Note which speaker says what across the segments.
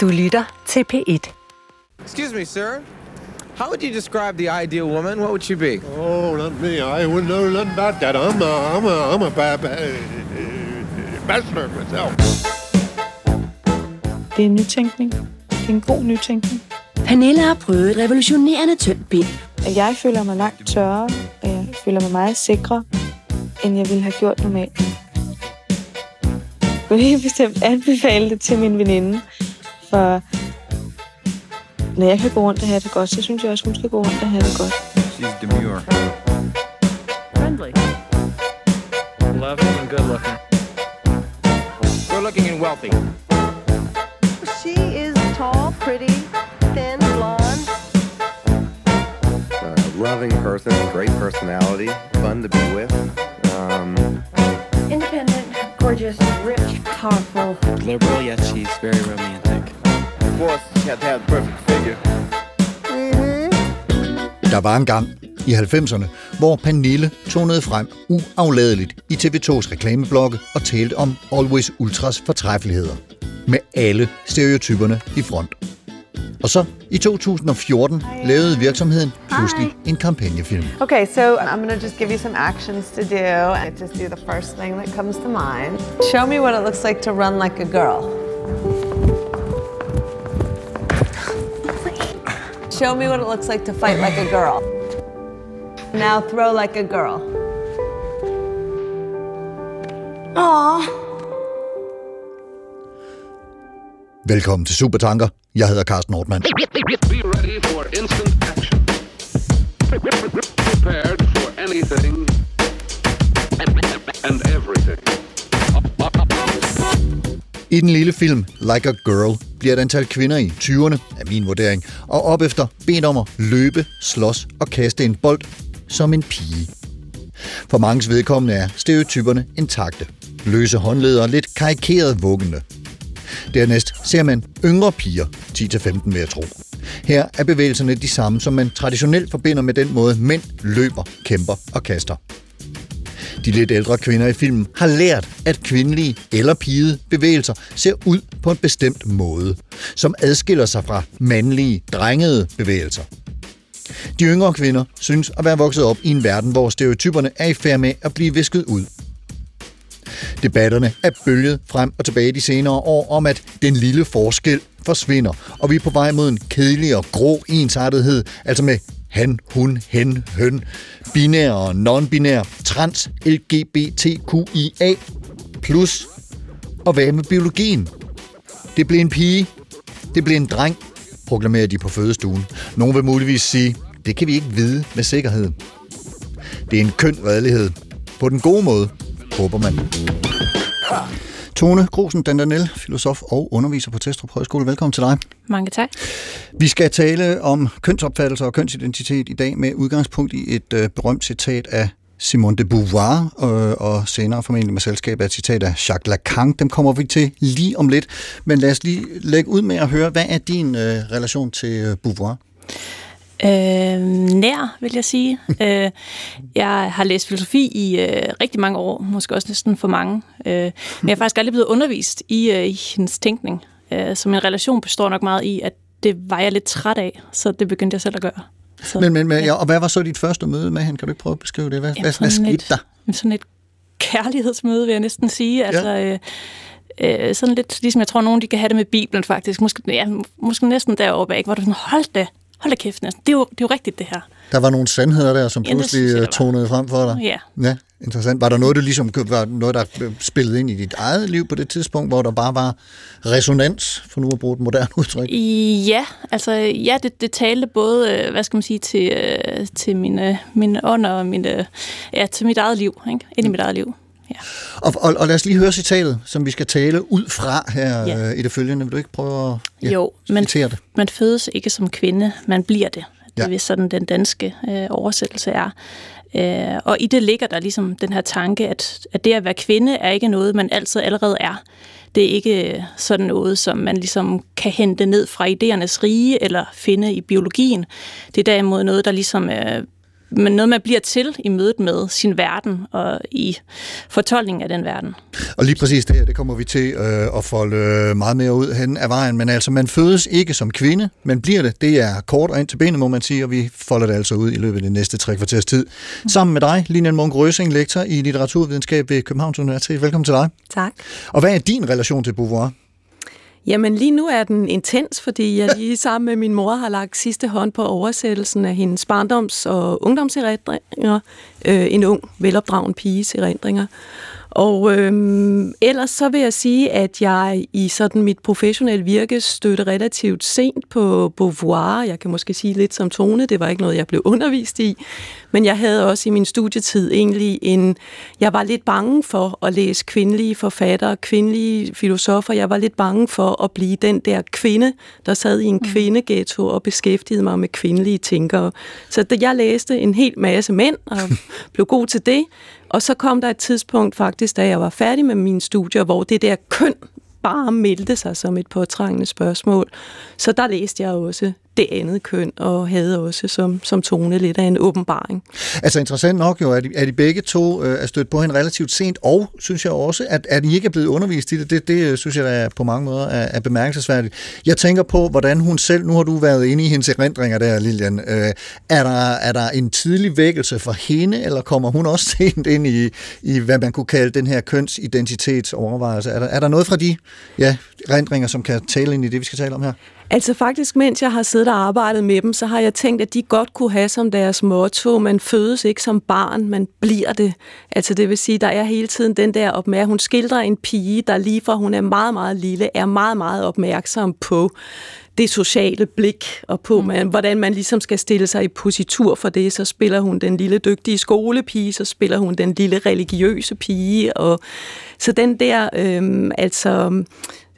Speaker 1: Du lytter til P1.
Speaker 2: Excuse me, sir. How would you describe the ideal woman? What would she be?
Speaker 3: Oh, not me. I wouldn't know nothing about that. I'm a, I'm a, I'm a ba- ba- bachelor myself.
Speaker 4: Det er en nytænkning. Det er en god nytænkning.
Speaker 5: Pernille har prøvet et revolutionerende tyndt bind.
Speaker 4: Jeg føler mig langt tørre, og jeg føler mig meget sikre, end jeg ville have gjort normalt. Jeg vil helt bestemt anbefale det til min veninde, for når jeg kan gå rundt og have det godt, så synes jeg også, hun skal gå rundt og have det godt.
Speaker 6: She's demure.
Speaker 7: Friendly. Loving and good looking.
Speaker 2: Good looking and wealthy.
Speaker 8: She is tall, pretty, thin, blonde.
Speaker 9: uh, loving person, great personality, fun to be with. Um,
Speaker 8: Independent, gorgeous, rich, powerful.
Speaker 6: Liberal, yet she's very romantic.
Speaker 9: Course, you have to have the perfect figure.
Speaker 10: Der var en gang i 90'erne, hvor Pernille tonede frem uafladeligt i TV2's reklameblokke og talte om Always Ultras fortræffeligheder. Med alle stereotyperne i front. Og så i 2014 lavede virksomheden pludselig en kampagnefilm.
Speaker 11: Okay, so I'm going to just give you some actions to do. I just do the first thing that comes to mind. Show me what it looks like to run like a girl. Show me what it looks like to fight like a girl. Now throw like a girl.
Speaker 10: Velkommen til Supertanker. Jeg hedder Carsten Nordmann.
Speaker 3: Be ready for instant action. Prepared for anything and everything.
Speaker 10: I den lille film Like a Girl bliver et antal kvinder i 20'erne, af min vurdering, og op efter bedt om at løbe, slås og kaste en bold som en pige. For manges vedkommende er stereotyperne intakte. Løse håndleder, lidt karikeret vuggende. Dernæst ser man yngre piger, 10-15 vil jeg tro. Her er bevægelserne de samme, som man traditionelt forbinder med den måde, mænd løber, kæmper og kaster. De lidt ældre kvinder i filmen har lært, at kvindelige eller pigede bevægelser ser ud på en bestemt måde, som adskiller sig fra mandlige, drengede bevægelser. De yngre kvinder synes at være vokset op i en verden, hvor stereotyperne er i færd med at blive visket ud. Debatterne er bølget frem og tilbage de senere år om, at den lille forskel forsvinder, og vi er på vej mod en kedelig og grå ensartethed, altså med han, hun, hen, høn, binær og non-binær, trans, LGBTQIA+, plus, og hvad med biologien? Det blev en pige, det blev en dreng, proklamerer de på fødestuen. Nogle vil muligvis sige, det kan vi ikke vide med sikkerhed. Det er en køn redelighed. På den gode måde, håber man. Tone Grosen Dandanel, filosof og underviser på Testrup Højskole. Velkommen til dig.
Speaker 12: Mange tak.
Speaker 10: Vi skal tale om kønsopfattelse og kønsidentitet i dag med udgangspunkt i et øh, berømt citat af Simone de Beauvoir, øh, og senere formentlig med selskab af et citat af Jacques Lacan. Dem kommer vi til lige om lidt. Men lad os lige lægge ud med at høre, hvad er din øh, relation til øh, Beauvoir?
Speaker 12: Øh, nær, vil jeg sige. øh, jeg har læst filosofi i øh, rigtig mange år, måske også næsten for mange. Øh, men jeg er faktisk aldrig blevet undervist i, øh, i hendes tænkning. Øh, så min relation består nok meget i, at det var jeg lidt træt af, så det begyndte jeg selv at gøre. Så,
Speaker 10: Men, men, men ja, og hvad var så dit første møde med hende? Kan du ikke prøve at beskrive det? Hvad, hvad, hvad skete
Speaker 12: et,
Speaker 10: der?
Speaker 12: Sådan et kærlighedsmøde, vil jeg næsten sige. Altså, øh, øh, sådan lidt, ligesom jeg tror, nogen de kan have det med Bibelen faktisk. Måske, ja, måske næsten deroppe, ikke? hvor du sådan, hold da, hold da kæft næsten. Det er jo, det er jo rigtigt, det her.
Speaker 10: Der var nogle sandheder der, som
Speaker 12: Ja,
Speaker 10: pludselig
Speaker 12: jeg, var.
Speaker 10: tonede frem for dig.
Speaker 12: Ja.
Speaker 10: Ja, interessant. Var der noget, du ligesom, var noget, der spillede ind i dit eget liv på det tidspunkt, hvor der bare var resonans, for nu at bruge et moderne udtryk?
Speaker 12: Ja, altså ja, det, det talte både, øh, hvad skal man sige, til, øh, til mine, mine ånd og mine, ja, til mit eget liv, ikke? ind i mit eget liv.
Speaker 10: Og, og, og lad os lige høre citatet, som vi skal tale ud fra her
Speaker 12: Ja.
Speaker 10: ja. øh, i det følgende. Vil du ikke prøve at ja,
Speaker 12: jo, man,
Speaker 10: citere det?
Speaker 12: man fødes ikke som kvinde, man bliver det. Det
Speaker 10: Ja.
Speaker 12: er sådan, den danske øh, oversættelse er. Øh, og i det ligger der ligesom den her tanke, at, at det at være kvinde er ikke noget, man altid allerede er. Det er ikke øh, sådan noget, som man ligesom kan hente ned fra idéernes rige eller finde i biologien. Det er derimod noget, der ligesom øh, men noget, man bliver til i mødet med sin verden og i fortolkningen af den verden.
Speaker 10: Og lige præcis det her, det kommer vi til øh, at folde øh, meget mere ud hen af vejen. Men altså, man fødes ikke som kvinde, men bliver det. Det er kort og ind til benet, må man sige, og vi folder det altså ud i løbet af de næste tre kvarters tid. Sammen med dig, Lilian Munk Røsing, lektor i litteraturvidenskab ved Københavns Universitet. Velkommen til dig.
Speaker 11: Tak.
Speaker 10: Og hvad er din relation til Beauvoir?
Speaker 11: Jamen lige nu er den intens, fordi jeg lige sammen med min mor har lagt sidste hånd på oversættelsen af hendes barndoms- og ungdomserindringer. Øh, en ung, velopdragen piges erindringer. Og øhm, ellers så vil jeg sige, at jeg i sådan mit professionelle virke støtte relativt sent på Beauvoir. Jeg kan måske sige lidt som tone, det var ikke noget, jeg blev undervist i. Men jeg havde også i min studietid egentlig en... Jeg var lidt bange for at læse kvindelige forfattere, kvindelige filosofer. Jeg var lidt bange for at blive den der kvinde, der sad i en kvindeghetto og beskæftigede mig med kvindelige tænkere. Så jeg læste en hel masse mænd og blev god til det, og så kom der et tidspunkt faktisk, da jeg var færdig med mine studier, hvor det der køn bare meldte sig som et påtrængende spørgsmål. Så der læste jeg også det andet køn, og havde også som, som tone lidt af en åbenbaring.
Speaker 10: Altså interessant nok jo, at I, at de begge to øh, er stødt på hende relativt sent, og synes jeg også, at, at I ikke er blevet undervist i det, det, det øh, synes jeg er på mange måder er, er bemærkelsesværdigt. Jeg tænker på, hvordan hun selv, nu har du været inde i hendes erindringer der, Lilian, øh, er, der, er der en tidlig vækkelse for hende, eller kommer hun også sent ind i, i hvad man kunne kalde den her kønsidentitetsovervejelse? Er der, er der noget fra de ja, erindringer, som kan tale ind i det, vi skal tale om her?
Speaker 11: Altså faktisk, mens jeg har siddet og arbejdet med dem, så har jeg tænkt, at de godt kunne have som deres motto, man fødes ikke som barn, man bliver det. Altså det vil sige, der er hele tiden den der opmærksomhed. Hun skildrer en pige, der lige fra hun er meget, meget lille, er meget, meget opmærksom på det sociale blik, og på, man, hvordan man ligesom skal stille sig i positur for det. Så spiller hun den lille dygtige skolepige, så spiller hun den lille religiøse pige. Og, så den der, øh, altså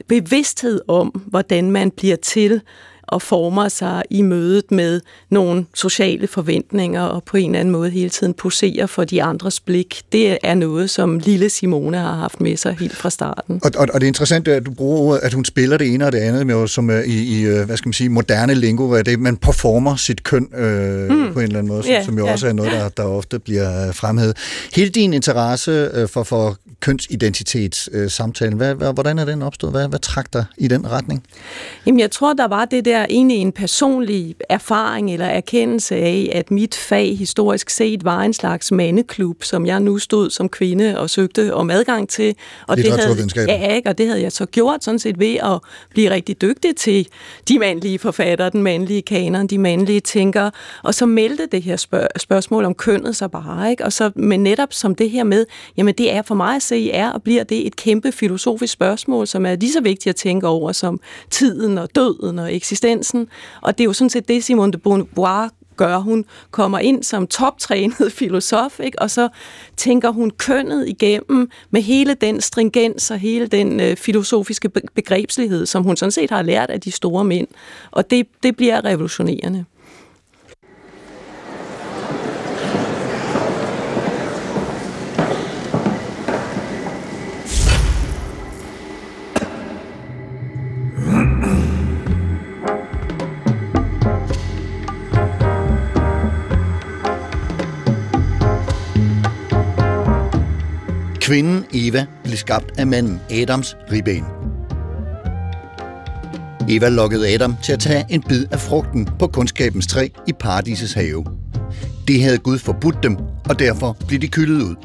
Speaker 11: bevidsthed om, hvordan man bliver til og former sig i mødet med nogle sociale forventninger og på en eller anden måde hele tiden poserer for de andres blik. Det er noget, som lille Simone har haft med sig helt fra starten.
Speaker 10: Og, og, og det er interessant, at du bruger ordet, at hun spiller det ene og det andet, med, som i, i uh, hvad skal man sige, moderne lingo, at det, man performer sit køn uh, mm. på en eller anden måde, som, yeah, som jo yeah. også er noget, der, der ofte bliver fremhævet. Hele din interesse uh, for, for kønsidentitetssamtalen, uh, hvordan er den opstået? Hvad, hvad trak dig i den retning?
Speaker 11: Jamen, jeg tror, der var det der egentlig en personlig erfaring eller erkendelse af, at mit fag historisk set var en slags mandeklub, som jeg nu stod som kvinde og søgte om adgang til. Og det havde, ja, ikke, og det havde jeg så gjort sådan set ved at blive rigtig dygtig til de mandlige forfattere, den mandlige kanon, de mandlige tænkere. Og så meldte det her spørg- spørgsmål om kønnet sig bare. Ikke? Og så, men netop som det her med, jamen det er for mig at se, er og bliver det et kæmpe filosofisk spørgsmål, som er lige så vigtigt at tænke over som tiden og døden og eksistensen. Og det er jo sådan set det, Simone de Beauvoir gør. Hun kommer ind som toptrænet filosof, ikke? og så tænker hun kønnet igennem med hele den stringens og hele den øh, filosofiske begrebslighed, som hun sådan set har lært af de store mænd. Og det, det bliver revolutionerende.
Speaker 10: Kvinden Eva blev skabt af manden Adams ribben. Eva lokkede Adam til at tage en bid af frugten på kundskabens træ i paradisets have. Det havde Gud forbudt dem, og derfor blev de kyldet ud.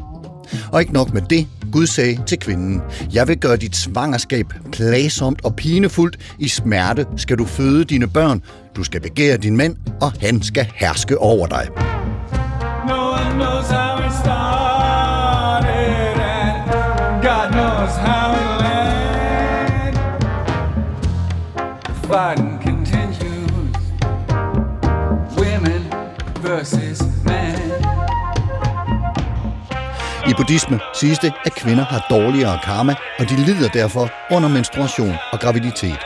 Speaker 10: Og ikke nok med det, Gud sagde til kvinden, jeg vil gøre dit svangerskab plagsomt og pinefuldt. I smerte skal du føde dine børn. Du skal begære din mand, og han skal herske over dig. No one knows buddhisme siges det, at kvinder har dårligere karma, og de lider derfor under menstruation og graviditet.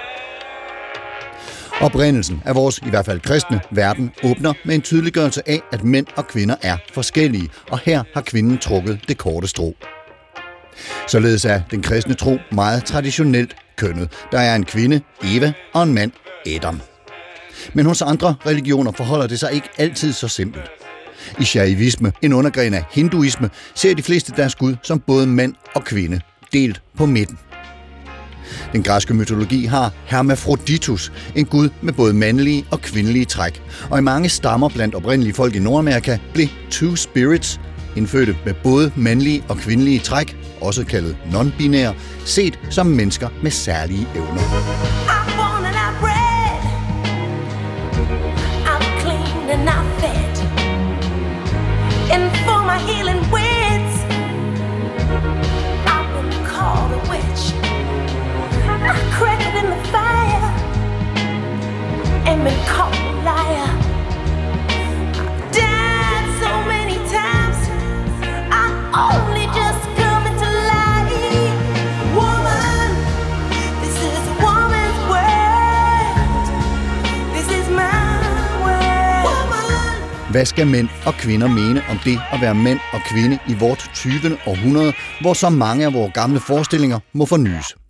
Speaker 10: Oprindelsen af vores, i hvert fald kristne, verden åbner med en tydeliggørelse af, at mænd og kvinder er forskellige, og her har kvinden trukket det korte strå. Således er den kristne tro meget traditionelt kønnet. Der er en kvinde, Eva, og en mand, Adam. Men hos andre religioner forholder det sig ikke altid så simpelt. I shaivisme, en undergren af hinduisme, ser de fleste deres gud som både mand og kvinde, delt på midten. Den græske mytologi har Hermaphroditus, en gud med både mandlige og kvindelige træk. Og i mange stammer blandt oprindelige folk i Nordamerika blev Two Spirits, indfødte med både mandlige og kvindelige træk, også kaldet non-binære, set som mennesker med særlige evner.
Speaker 1: And and been called a liar. I've died so many times, I only just coming to life. Woman, this is a woman's world. This is my world. Woman.
Speaker 10: Hvad skal mænd og kvinder mene om det at være mænd og kvinde i vort 20. århundrede, hvor så mange af vores gamle forestillinger må fornyes?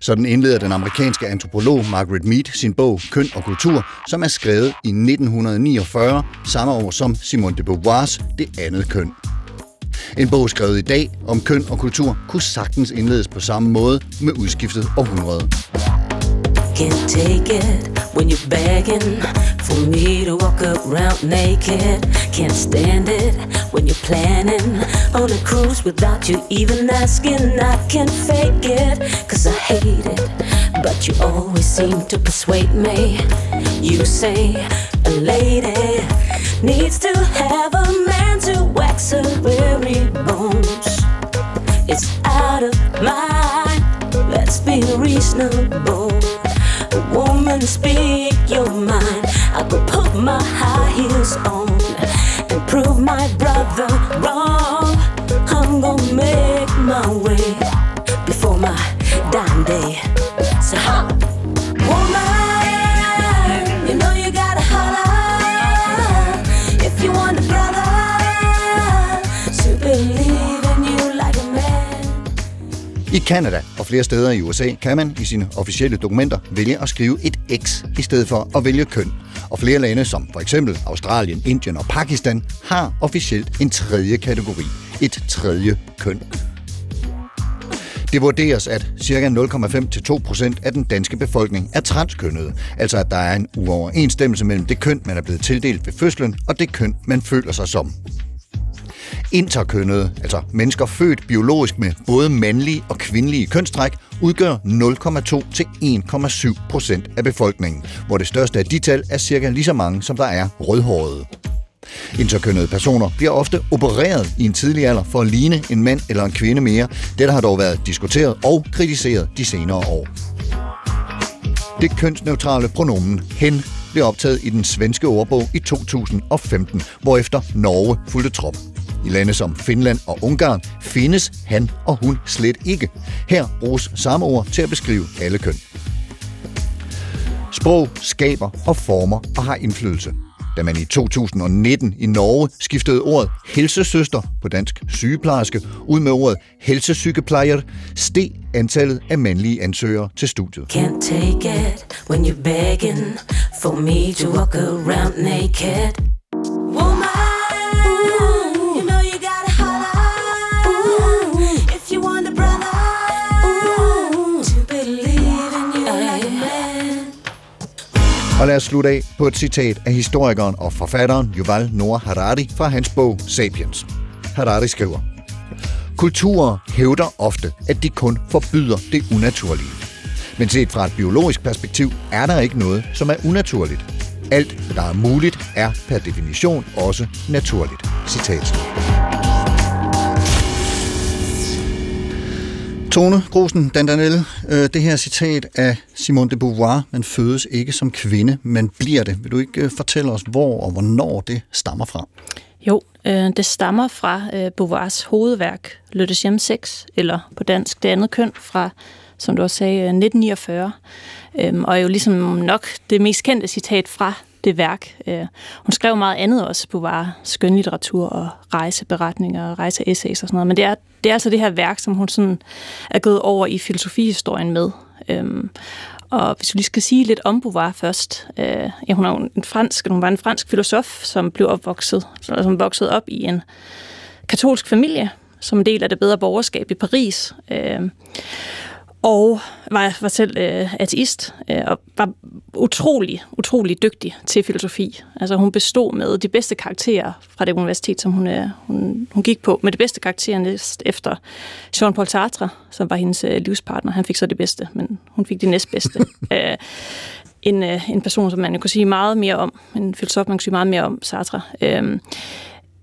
Speaker 10: Sådan indleder den amerikanske antropolog Margaret Mead sin bog Køn og kultur, som er skrevet i 1949, samme år som Simone de Beauvoirs Det andet køn. En bog skrevet i dag om køn og kultur kunne sagtens indledes på samme måde med udskiftet århundrede.
Speaker 1: Can't take it when you're begging for me to walk around naked. Can't stand it when you're planning on a cruise without you even asking. I can't fake it, cause I hate it. But you always seem to persuade me. You say a lady needs to have a man to wax her very bones. It's out of mind. Let's be reasonable. Woman, speak your mind. I could put my high heels on and prove my brother wrong. I'm gonna make my way before my dying day. So, huh?
Speaker 10: I Kanada og flere steder i USA kan man i sine officielle dokumenter vælge at skrive et X i stedet for at vælge køn. Og flere lande, som for eksempel Australien, Indien og Pakistan, har officielt en tredje kategori. Et tredje køn. Det vurderes, at ca. 0,5-2% af den danske befolkning er transkønnede, altså at der er en uoverensstemmelse mellem det køn, man er blevet tildelt ved fødslen, og det køn, man føler sig som. Interkønnede, altså mennesker født biologisk med både mandlige og kvindelige kønstræk, udgør 0,2 til 1,7 procent af befolkningen, hvor det største af de tal er cirka lige så mange, som der er rødhårede. Interkønnede personer bliver ofte opereret i en tidlig alder for at ligne en mand eller en kvinde mere. Dette har dog været diskuteret og kritiseret de senere år. Det kønsneutrale pronomen hen blev optaget i den svenske ordbog i 2015, hvorefter Norge fulgte trop. I lande som Finland og Ungarn findes han og hun slet ikke. Her bruges samme ord til at beskrive alle køn. Sprog skaber og former og har indflydelse. Da man i 2019 i Norge skiftede ordet helsesøster på dansk sygeplejerske ud med ordet helsesygeplejer, steg antallet af mandlige ansøgere til studiet.
Speaker 1: Can't take it when you're begging for me to walk around naked.
Speaker 10: Og lad os slutte af på et citat af historikeren og forfatteren Yuval Noah Harari fra hans bog Sapiens. Harari skriver, Kulturer hævder ofte, at de kun forbyder det unaturlige. Men set fra et biologisk perspektiv er der ikke noget, som er unaturligt. Alt, der er muligt, er per definition også naturligt. Citat Tone Grosen Dandanel, øh, det her citat af Simone de Beauvoir, man fødes ikke som kvinde, man bliver det. Vil du ikke øh, fortælle os, hvor og hvornår det stammer fra?
Speaker 12: Jo, øh, det stammer fra øh, Beauvoirs hovedværk, Le Deuxième Sex, eller på dansk Det andet køn, fra, som du også sagde, øh, 1949. Øhm, og er jo ligesom nok det mest kendte citat fra det værk. Øh, hun skrev meget andet også, Beauvoir, skønlitteratur og rejseberetninger og rejseessays og sådan noget. Men det er, det er altså det her værk, som hun sådan er gået over i filosofihistorien med. Øhm, og hvis vi lige skal sige lidt om Beauvoir først. Øh, ja, hun, er en fransk, hun var en fransk filosof, som blev opvokset, som voksede op i en katolsk familie, som en del af det bedre borgerskab i Paris. Øh, og var, var selv øh, ateist, øh, og var utrolig, utrolig dygtig til filosofi. Altså hun bestod med de bedste karakterer fra det universitet, som hun, øh, hun, hun gik på, med de bedste karakterer næst efter Jean-Paul Sartre, som var hendes øh, livspartner. Han fik så det bedste, men hun fik det næstbedste. øh, en, øh, en person, som man jo kunne sige meget mere om, en filosof, man kunne sige meget mere om, Sartre. Øh,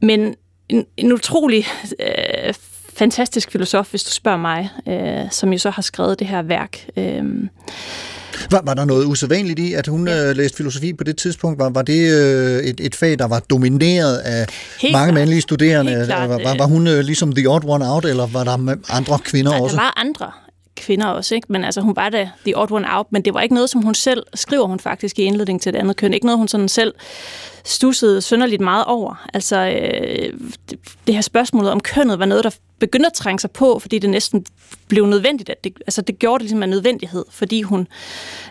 Speaker 12: men en, en utrolig øh, fantastisk filosof, hvis du spørger mig, øh, som jo så har skrevet det her værk. Øh,
Speaker 10: var, var der noget usædvanligt i, at hun ja. øh, læste filosofi på det tidspunkt? Var, var det øh, et, et fag, der var domineret af Helt mange klart. mandlige studerende? Klart, var, var, var hun øh, ligesom the odd one out, eller var der andre kvinder
Speaker 12: nej,
Speaker 10: også?
Speaker 12: der var andre kvinder også, ikke? men altså hun var da the odd one out, men det var ikke noget, som hun selv, skriver hun faktisk i indledning til et andet køn, ikke noget, hun sådan selv stussede synderligt meget over. Altså, øh, det, det her spørgsmål om kønnet var noget, der begyndte at trænge sig på, fordi det næsten blev nødvendigt. At det, altså, det gjorde det ligesom af nødvendighed, fordi hun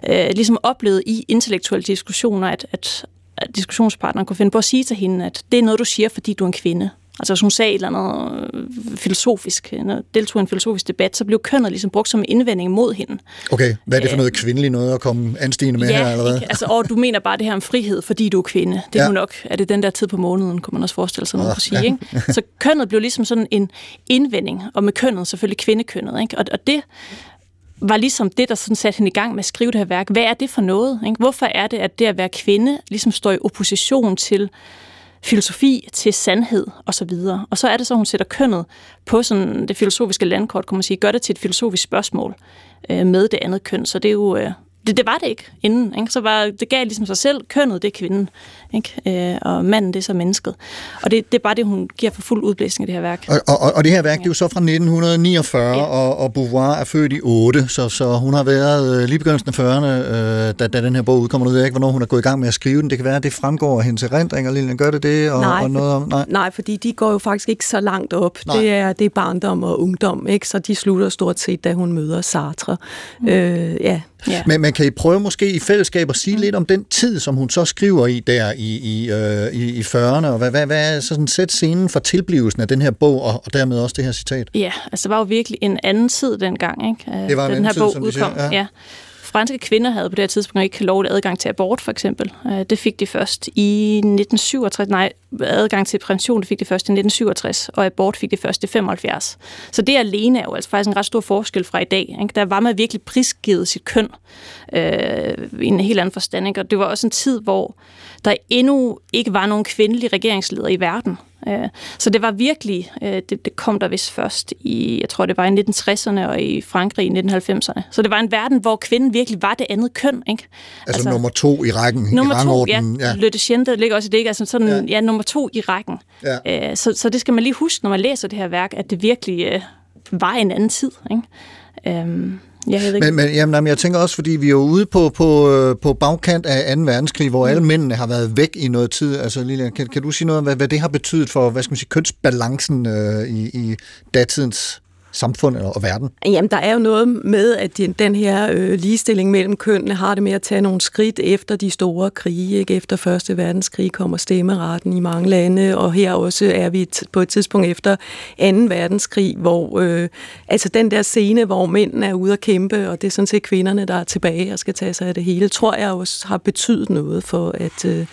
Speaker 12: øh, ligesom oplevede i intellektuelle diskussioner, at, at, at diskussionspartneren kunne finde på at sige til hende, at det er noget, du siger, fordi du er en kvinde. Altså hvis hun sagde et eller andet øh, filosofisk, deltog i en filosofisk debat, så blev kønnet ligesom brugt som indvending mod hende.
Speaker 10: Okay, hvad er det for noget kvindeligt noget at komme anstigende med
Speaker 12: ja,
Speaker 10: her allerede?
Speaker 12: Ikke? Altså, og du mener bare det her om frihed, fordi du er kvinde. Det er ja. nok, er det den der tid på måneden, kunne man også forestille sig, man kunne sige. Ja. Ikke? Så kønnet blev ligesom sådan en indvending, og med kønnet selvfølgelig kvindekønnet. Ikke? Og, og det var ligesom det, der sådan satte hende i gang med at skrive det her værk. Hvad er det for noget? Ikke? Hvorfor er det, at det at være kvinde ligesom står i opposition til filosofi til sandhed og så videre. Og så er det så, hun sætter kønnet på sådan det filosofiske landkort, kan man sige, gør det til et filosofisk spørgsmål øh, med det andet køn. Så det er jo, øh, det, det var det ikke inden. Ikke? Så var, det gav ligesom sig selv, kønnet det er kvinden, ikke? Øh, og manden det er så mennesket. Og det, det er bare det, hun giver for fuld udblæsning i det her værk.
Speaker 10: Og, og, og det her værk, det er jo så fra 1949, ja. og, og Beauvoir er født i 8, så, så hun har været øh, lige begyndelsen af 40'erne, øh, da, da den her bog udkommer. Nu ved jeg ikke, hvornår hun er gået i gang med at skrive den. Det kan være, at det fremgår af hendes erindringer, Lilian. Gør det det? Og,
Speaker 11: nej,
Speaker 10: og noget om,
Speaker 11: nej. nej, fordi de går jo faktisk ikke så langt op. Det er, det er barndom og ungdom, ikke? så de slutter stort set, da hun møder Sartre. Mm. Øh, ja,
Speaker 10: Ja. Men, men kan I prøve måske i fællesskab at sige mm. lidt om den tid, som hun så skriver i der i, i, øh, i, i 40'erne, og hvad, hvad, hvad er sådan sæt scenen for tilblivelsen af den her bog, og, og dermed også det her citat?
Speaker 12: Ja, altså det var jo virkelig en anden tid dengang, ikke?
Speaker 10: Det var en
Speaker 12: den
Speaker 10: her
Speaker 12: tid, bog
Speaker 10: som
Speaker 12: udkom.
Speaker 10: Siger, ja.
Speaker 12: ja franske kvinder havde på det her tidspunkt ikke lovlig adgang til abort, for eksempel. Øh, det fik de først i 1967. Nej, adgang til prævention det fik de først i 1967, og abort fik de først i 75. Så det alene er jo altså faktisk en ret stor forskel fra i dag. Ikke? Der var man virkelig prisgivet sit køn øh, i en helt anden forstand. Ikke? Og det var også en tid, hvor der endnu ikke var nogen kvindelige regeringsleder i verden. Øh, så det var virkelig, øh, det, det kom der vist først i, jeg tror det var i 1960'erne og i Frankrig i 1990'erne. Så det var en verden, hvor kvinden virkelig var det andet køn. Ikke?
Speaker 10: Altså, altså nummer to i rækken,
Speaker 12: nummer
Speaker 10: i rangordenen.
Speaker 12: To, ja, ja. Le ligger også i det, ikke? Altså sådan, ja. ja, nummer to i rækken.
Speaker 10: Ja.
Speaker 12: Øh, så, så det skal man lige huske, når man læser det her værk, at det virkelig var en anden tid. Ikke? Øhm, jeg ved ikke.
Speaker 10: Men, men jamen, jamen, jeg tænker også, fordi vi er jo ude på, på, på bagkant af 2. verdenskrig, hvor mm. alle mændene har været væk i noget tid. Altså, Lilian, kan, kan du sige noget om, hvad, hvad det har betydet for hvad skal man sige, kønsbalancen øh, i, i datidens samfund og verden?
Speaker 11: Jamen, der er jo noget med, at den her øh, ligestilling mellem kønnene har det med at tage nogle skridt efter de store krige. Ikke? Efter Første Verdenskrig kommer stemmeretten i mange lande, og her også er vi på et tidspunkt efter 2. verdenskrig, hvor øh, altså den der scene, hvor mændene er ude at kæmpe, og det er sådan set kvinderne, der er tilbage og skal tage sig af det hele, tror jeg også har betydet noget for, at, øh,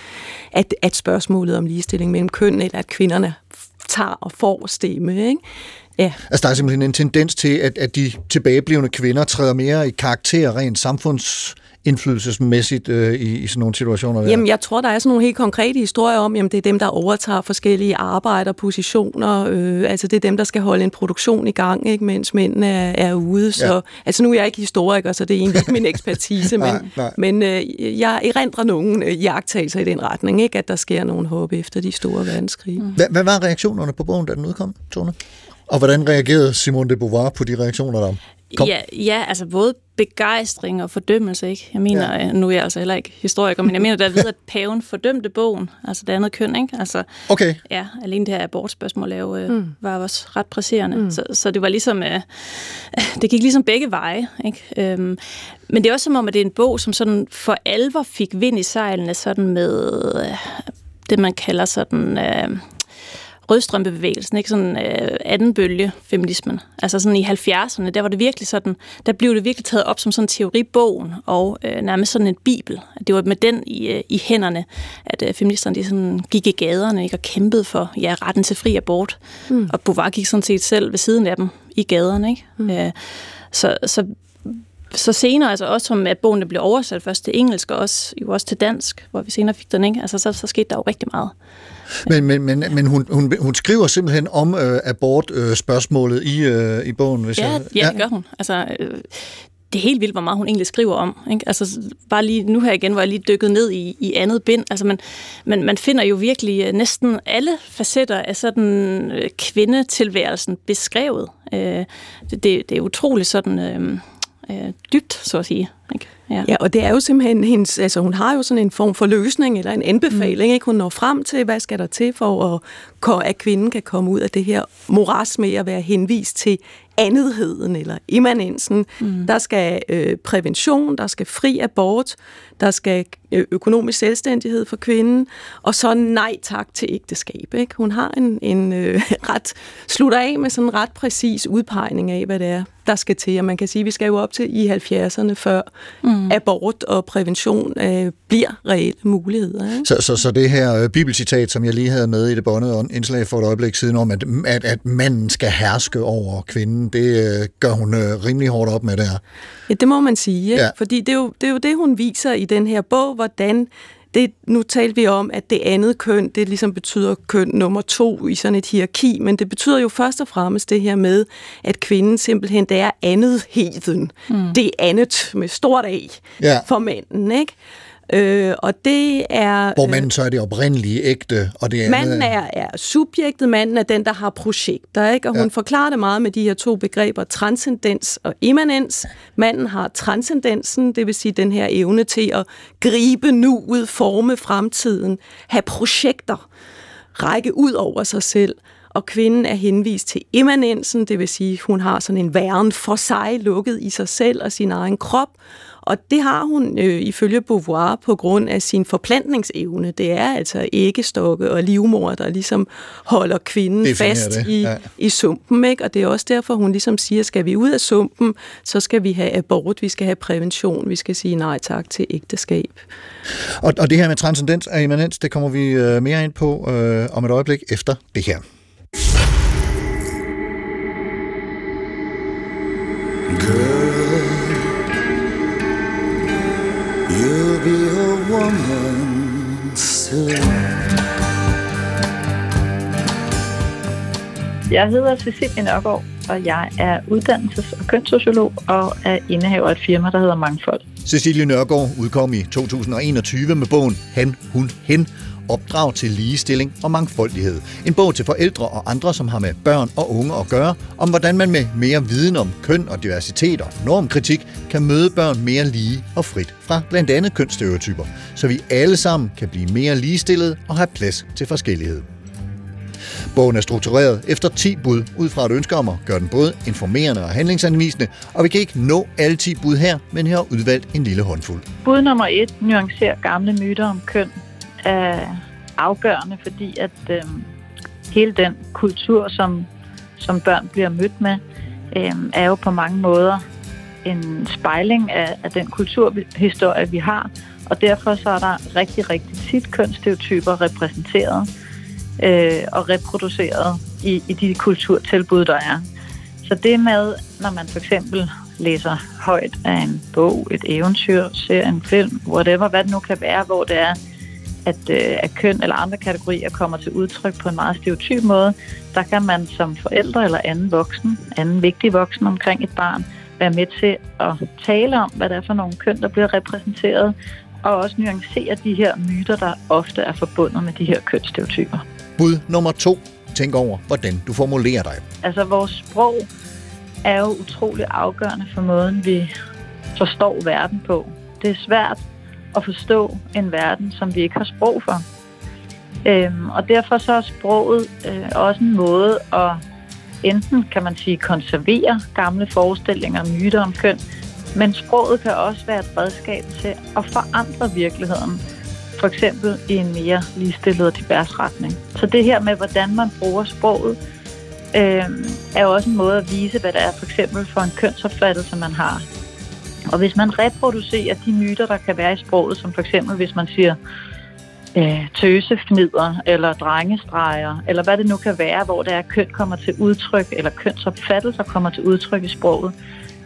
Speaker 11: at, at spørgsmålet om ligestilling mellem køn, eller at kvinderne tager og får stemme, ikke? Ja.
Speaker 10: Altså, der er simpelthen en tendens til, at, at de tilbageblivende kvinder træder mere i karakter rent samfunds indflydelsesmæssigt øh, i, i sådan nogle situationer? Der?
Speaker 11: Jamen, jeg tror, der er sådan nogle helt konkrete historier om, jamen, det er dem, der overtager forskellige arbejderpositioner. Øh, altså, det er dem, der skal holde en produktion i gang, ikke, mens mændene er, er ude. Så, ja. Altså, nu er jeg ikke historiker, så det er egentlig ikke min ekspertise, men, nej, nej. men øh, jeg erindrer nogle øh, jagttagelser i den retning, ikke, at der sker nogle håb efter de store verdenskrige. Mm.
Speaker 10: Hvad, hvad var reaktionerne på bogen, da den udkom, Tone? Og hvordan reagerede Simone de Beauvoir på de reaktioner der? Kom.
Speaker 12: Ja, ja, altså både begejstring og fordømmelse, ikke? Jeg mener, ja. nu er jeg altså heller ikke historiker, men jeg mener derved, at paven fordømte bogen, altså det andet køn, ikke? Altså,
Speaker 10: Okay.
Speaker 12: Ja, alene det her abortspørgsmål er jo, øh,
Speaker 11: Mm.
Speaker 12: var også ret presserende.
Speaker 11: Mm.
Speaker 12: Så, så det var ligesom, øh, det gik ligesom begge veje, ikke? Øhm, men det er også som om, at det er en bog, som sådan for alvor fik vind i sejlene, sådan med øh, det, man kalder sådan... Øh, rødstrømpebevægelsen, ikke sådan øh, anden bølge feminismen. Altså sådan i 70'erne, der var det virkelig sådan, der blev det virkelig taget op som sådan en teoribogen og øh, nærmest sådan en bibel. At Det var med den i, øh, i hænderne, at øh, feministerne de sådan gik i gaderne ikke, og kæmpede for ja, retten til fri abort.
Speaker 11: Mm.
Speaker 12: Og Beauvoir gik sådan set selv ved siden af dem i gaderne. Ikke? Mm. Øh, så, så så senere, altså også som at bogen blev oversat først til engelsk, og også, jo også til dansk, hvor vi senere fik den, ikke? Altså, så, så skete der jo rigtig meget.
Speaker 10: Men, men, men, men hun, hun, hun skriver simpelthen om øh, abortspørgsmålet øh, spørgsmålet i, øh, i bogen. Hvis
Speaker 12: Ja,
Speaker 10: jeg,
Speaker 12: ja, det gør hun. Altså, øh, det er helt vildt, hvor meget hun egentlig skriver om. Ikke? Altså, bare lige nu her igen, hvor jeg lige dykket ned i, i andet bind. Altså, man, man, man finder jo virkelig øh, næsten alle facetter af sådan øh, kvindetilværelsen beskrevet. Øh, det, det, det er utroligt sådan øh, øh, dybt, så at sige. Ikke? Ja.
Speaker 11: Ja, og det er jo simpelthen hendes, altså hun har jo sådan en form for løsning eller en anbefaling, mm. ikke? Hun når frem til, hvad skal der til for, at, at kvinden kan komme ud af det her moras med at være henvist til andetheden eller immanensen. Mm. Der skal øh, prævention, der skal fri abort, der skal øh, økonomisk selvstændighed for kvinden, og så nej tak til ægteskab. Ikke? Hun har en, en øh, ret, slutter af med sådan en ret præcis udpegning af, hvad det er, der skal til. Og man kan sige, at vi skal jo op til i 70'erne, før mm. Abort og prævention øh, bliver reelle muligheder. Ikke?
Speaker 10: Så, så, så det her øh, bibelcitat, som jeg lige havde med i det båndede indslag for et øjeblik siden om, at, at, at manden skal herske over kvinden, det øh, gør hun øh, rimelig hårdt op med der.
Speaker 11: Ja, det må man sige, ikke?
Speaker 10: Ja.
Speaker 11: fordi det er, jo, det er jo det, hun viser i den her bog, hvordan det, nu talte vi om, at det andet køn, det ligesom betyder køn nummer to i sådan et hierarki, men det betyder jo først og fremmest det her med, at kvinden simpelthen, det er andetheden. Mm. Det er andet med stort A
Speaker 10: Ja.
Speaker 11: for manden, ikke? Øh, og det er...
Speaker 10: Hvor manden så er det oprindelige ægte, og det andet...
Speaker 11: Manden er, er subjektet, manden er den, der har projekter, ikke? og hun
Speaker 10: Ja.
Speaker 11: ja. forklarer det meget med de her to begreber, transcendens og immanens. Manden har transcendensen, det vil sige den her evne til at gribe nuet, forme fremtiden, have projekter, række ud over sig selv. Og kvinden er henvist til immanensen, det vil sige, hun har sådan en væren for sig, lukket i sig selv og sin egen krop. Og det har hun øh, ifølge Beauvoir på grund af sin forplantningsevne. Det er altså æggestokke og livmor, der ligesom holder kvinden
Speaker 10: Definerer
Speaker 11: fast
Speaker 10: det,
Speaker 11: i,
Speaker 10: ja.
Speaker 11: i sumpen. Ikke? Og det er også derfor, hun ligesom siger, skal vi ud af sumpen, så skal vi have abort, vi skal have prævention, vi skal sige nej tak til ægteskab.
Speaker 10: Og, og det her med transcendens og immanens, det kommer vi øh, mere ind på øh, om et øjeblik efter det her.
Speaker 13: You'll woman soon.
Speaker 14: Jeg hedder Cecilie Nørgaard, og jeg er uddannelses- og kønssociolog og er indehaver af et firma, der hedder Mangfold.
Speaker 10: Cecilie Nørgaard udkom i 2021 med bogen Han, Hun, Hen. Opdrag til ligestilling og mangfoldighed. En bog til forældre og andre, som har med børn og unge at gøre, om hvordan man med mere viden om køn og diversitet og normkritik kan møde børn mere lige og frit fra blandt andet kønsstereotyper, så vi alle sammen kan blive mere ligestillede og have plads til forskellighed. Bogen er struktureret efter 10 bud ud fra et ønske om at gøre den både informerende og handlingsanvisende, og vi kan ikke nå alle 10 bud her, men her har udvalgt en lille håndfuld.
Speaker 14: Bud nummer 1 nuancerer gamle myter om køn, er afgørende, fordi at øh, hele den kultur, som, som børn bliver mødt med, øh, er jo på mange måder en spejling af, af den kulturhistorie, vi har. Og derfor så er der rigtig, rigtig tit kønsstereotyper repræsenteret øh, og reproduceret i, i de kulturtilbud, der er. Så det med, når man for eksempel læser højt af en bog, et eventyr, ser en film, whatever, hvad det nu kan være, hvor det er, at, øh, at køn eller andre kategorier kommer til udtryk på en meget stereotyp måde, der kan man som forældre eller anden voksen, anden vigtig voksen omkring et barn, være med til at tale om, hvad det er for nogle køn, der bliver repræsenteret, og også nuancere de her myter, der ofte er forbundet med de her kønsstereotyper.
Speaker 10: Bud nummer to. Tænk over, hvordan du formulerer dig.
Speaker 14: Altså vores sprog er jo utrolig afgørende for måden, vi forstår verden på. Det er svært at forstå en verden, som vi ikke har sprog for. Øhm, og derfor så er sproget øh, også en måde at enten, kan man sige, konservere gamle forestillinger og myter om køn, men sproget kan også være et redskab til at forandre virkeligheden, for eksempel i en mere ligestillet og divers retning. Så det her med, hvordan man bruger sproget, øh, er jo også en måde at vise, hvad der er for eksempel for en kønsopfattelse, man har. Og hvis man reproducerer de myter, der kan være i sproget, som for eksempel hvis man siger øh, tøsefnider eller drengestreger, eller hvad det nu kan være, hvor der er, køn kommer til udtryk, eller kønsopfattelser kommer til udtryk i sproget,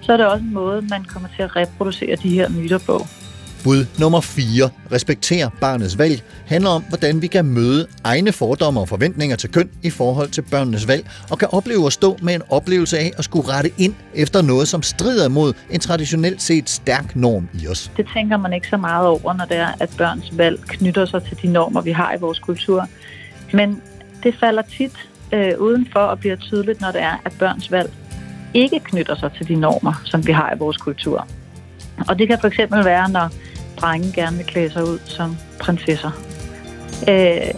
Speaker 14: så er det også en måde, man kommer til at reproducere de her myter på.
Speaker 10: Bud nummer 4. Respekter barnets valg handler om, hvordan vi kan møde egne fordomme og forventninger til køn i forhold til børnenes valg, og kan opleve at stå med en oplevelse af at skulle rette ind efter noget, som strider mod en traditionelt set stærk norm i os.
Speaker 14: Det tænker man ikke så meget over, når det er, at børns valg knytter sig til de normer, vi har i vores kultur. Men det falder tit øh, udenfor og bliver tydeligt, når det er, at børns valg ikke knytter sig til de normer, som vi har i vores kultur. Og det kan for eksempel være, når drenge gerne vil klæde sig ud som prinsesser. Øh,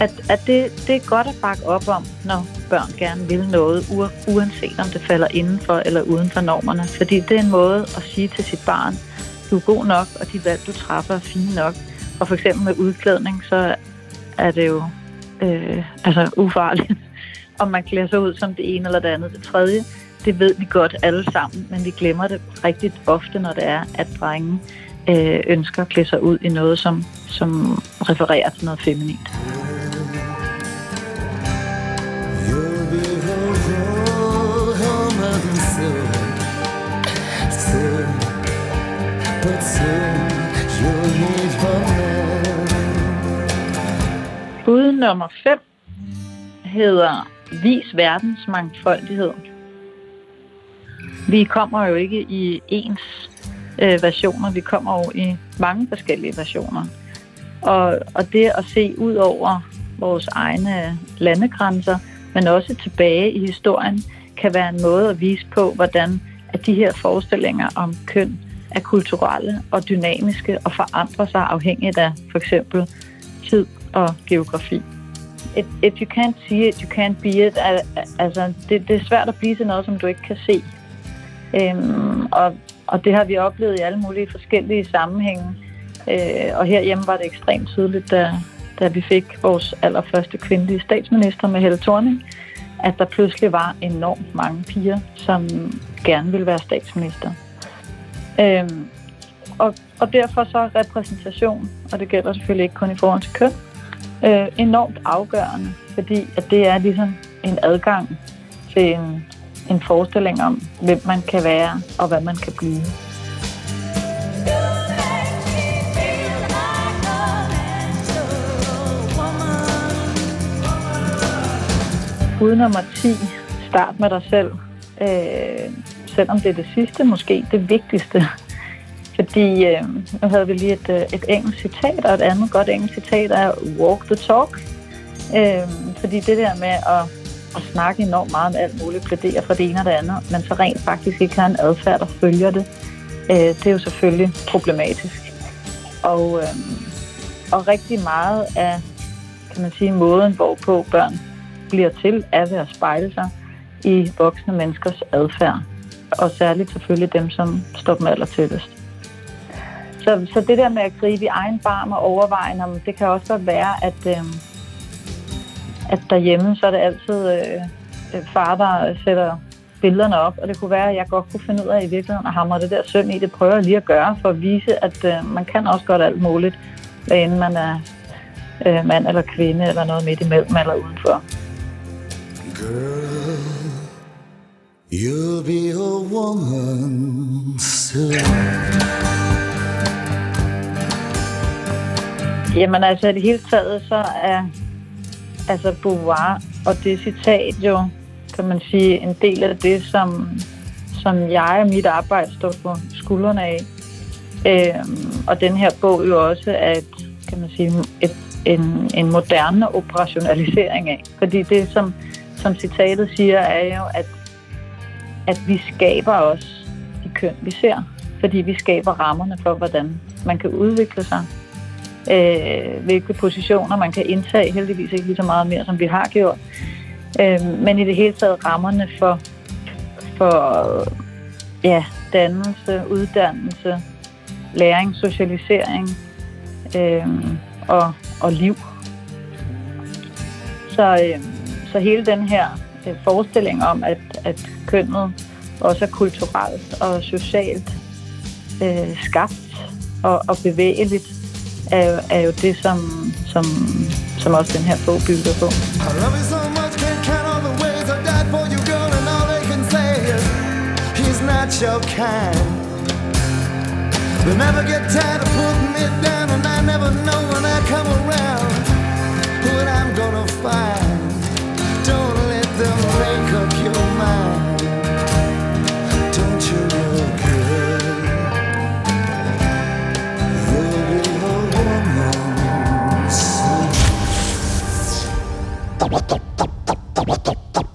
Speaker 14: at, at det, det er godt at bakke op om, når børn gerne vil noget, uanset om det falder indenfor eller uden for normerne. Fordi det er en måde at sige til sit barn, du er god nok, og de valg, du træffer, er fine nok. Og for eksempel med udklædning, så er det jo øh, altså ufarligt, om man klæder sig ud som det ene eller det andet. Det tredje, det ved vi godt alle sammen, men vi glemmer det rigtig ofte, når det er, at drenge øh, ønsker at klæde sig ud i noget, som, som refererer til noget feminint. Bud nummer 5 hedder Vis verdens mangfoldighed. Vi kommer jo ikke i ens øh, versioner. Vi kommer jo i mange forskellige versioner. Og, og det at se ud over vores egne landegrænser, men også tilbage i historien, kan være en måde at vise på, hvordan at de her forestillinger om køn er kulturelle og dynamiske og forandrer sig afhængigt af for eksempel tid og geografi. If, if you can't see it, you can't be it. Altså, det, det er svært at blive til noget, som du ikke kan se. Øhm, og og det har vi oplevet i alle mulige forskellige sammenhænge. Øh, og herhjemme var det ekstremt tydeligt, da, da vi fik vores allerførste kvindelige statsminister med Helle Thorning, at der pludselig var enormt mange piger, som gerne ville være statsminister. Øh, og, og derfor så er repræsentation, og det gælder selvfølgelig ikke kun i forhold til køn, øh, enormt afgørende, fordi at det er ligesom en adgang til en en forestilling om, hvem man kan være og hvad man kan blive. Bud nummer 10. Start med dig selv. Øh, selvom det er det sidste, måske det vigtigste. Fordi øh, nu havde vi lige et, øh, et engelsk citat, og et andet godt engelsk citat er walk the talk. Øh, fordi det der med at at snakke enormt meget om alt muligt, plædere for det ene og det andet, men så rent faktisk ikke har en adfærd, der følger det, øh, det er jo selvfølgelig problematisk. Og, øh, og rigtig meget af, kan man sige, måden, hvorpå børn bliver til, er ved at spejle sig i voksne menneskers adfærd. Og særligt selvfølgelig dem, som står dem aller tættest. Så, så det der med at gribe i egen barm og overveje, det kan også godt være, at, øh, at derhjemme, så er det altid øh, øh, far, der sætter billederne op, og det kunne være, at jeg godt kunne finde ud af i virkeligheden at hamre det der søm i. Det prøver jeg lige at gøre for at vise, at øh, man kan også godt alt muligt, hvad end man er øh, mand eller kvinde, eller noget midt imellem eller udenfor. Girl, you'll be a woman soon. Jamen altså, i det hele taget, så er altså Beauvoir og det citat jo, kan man sige, en del af det, som, som jeg og mit arbejde står på skuldrene af. Øhm, og den her bog jo også er et, kan man sige, et, en, en moderne operationalisering af. Fordi det, som, som citatet siger, er jo, at at vi skaber også de køn, vi ser. Fordi vi skaber rammerne for, hvordan man kan udvikle sig. Øh, hvilke positioner man kan indtage, heldigvis ikke lige så meget mere, som vi har gjort. Øh, men i det hele taget rammerne for, for ja, dannelse, uddannelse, læring, socialisering øh, og, og liv. Så, øh, så hele den her øh, forestilling om, at, at kønnet også er kulturelt og socialt øh, skabt og, og bevægeligt, er jo, er jo det, som, som, som også den her bog bygger på.
Speaker 13: I love you so much, can't count all the ways I died for you, girl, and all they can say is he's not your kind. They never get tired of putting it down, and I never know when I come around what I'm gonna find. Don't let them make up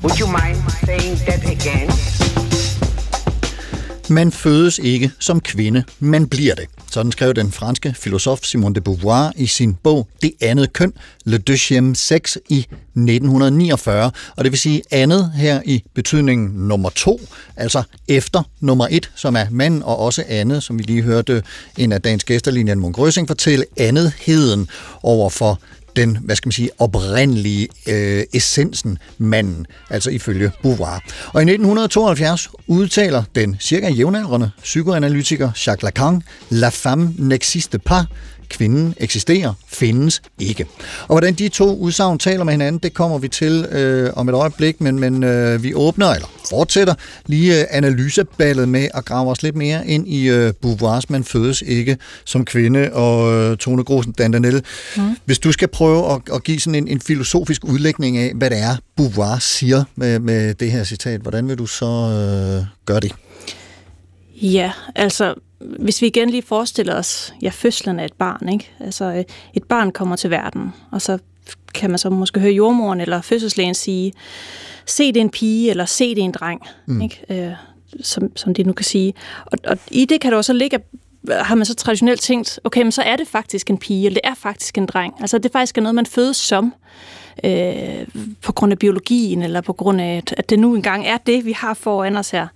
Speaker 15: Would you mind saying that again?
Speaker 10: Man fødes ikke som kvinde, man bliver det. Sådan skrev den franske filosof Simone de Beauvoir i sin bog Det andet køn, Le Deuxième Sex, i 1949. Og det vil sige andet her i betydningen nummer to, altså efter nummer et, som er mand, og også andet, som vi lige hørte en af dagens gæster, Lilian Munk fortælle andetheden over for den, hvad skal man sige, oprindelige øh, essensen manden, altså ifølge Beauvoir. Og i 1972 udtaler den cirka jævnaldrende psykoanalytiker Jacques Lacan, La femme n'existe pas, kvinden eksisterer, findes ikke. Og hvordan de to udsagn taler med hinanden, det kommer vi til øh, om et øjeblik, men, men øh, vi åbner, eller fortsætter lige øh, analyseballet med at grave os lidt mere ind i øh, Beauvoirs Man fødes ikke som kvinde og øh, Tone Grosen Dandanelle. Mm. Hvis du skal prøve at, at give sådan en, en filosofisk udlægning af, hvad det er, Beauvoir siger med, med det her citat, hvordan vil du så øh, gøre det?
Speaker 12: Ja, altså hvis vi igen lige forestiller os, ja, fødslen af et barn, ikke? Altså, øh, et barn kommer til verden, og så kan man så måske høre jordmoren eller fødselslægen sige, se det en pige, eller se det en dreng, mm. ikke? Øh, som, som de nu kan sige. Og, og i det kan der også ligge, har man så traditionelt tænkt, okay, men så er det faktisk en pige, eller det er faktisk en dreng. Altså det er faktisk noget, man fødes som, øh, på grund af biologien, eller på grund af, at det nu engang er det, vi har foran os her.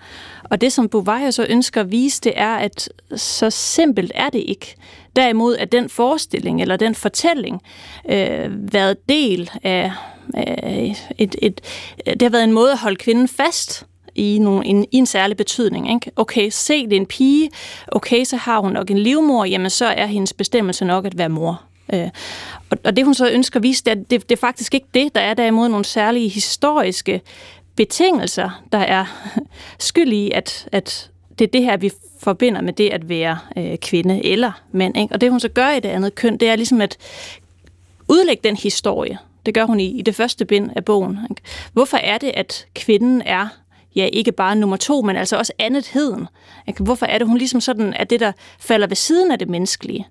Speaker 12: Og det, som Beauvoir så ønsker at vise, det er, at så simpelt er det ikke. Derimod er den forestilling, eller den fortælling, øh, været del af øh, et, et, det har været en måde at holde kvinden fast i, nogle, en, i en særlig betydning. Ikke? Okay, se, det er en pige. Okay, så har hun nok en livmor. Jamen, så er hendes bestemmelse nok at være mor. Øh, og, og det, hun så ønsker at vise, det er, det, det er faktisk ikke det. Der er derimod nogle særlige historiske betingelser, der er skyld i, at, at det er det her, vi forbinder med det at være øh, kvinde eller mand. Ikke? Og det, hun så gør i det andet køn, det er ligesom at udlægge den historie. Det gør hun i, i det første bind af bogen. Ikke? Hvorfor er det, at kvinden er ja, ikke bare nummer to, men altså også andetheden? Ikke? Hvorfor er det, hun ligesom sådan er det, der falder ved siden af det menneskelige?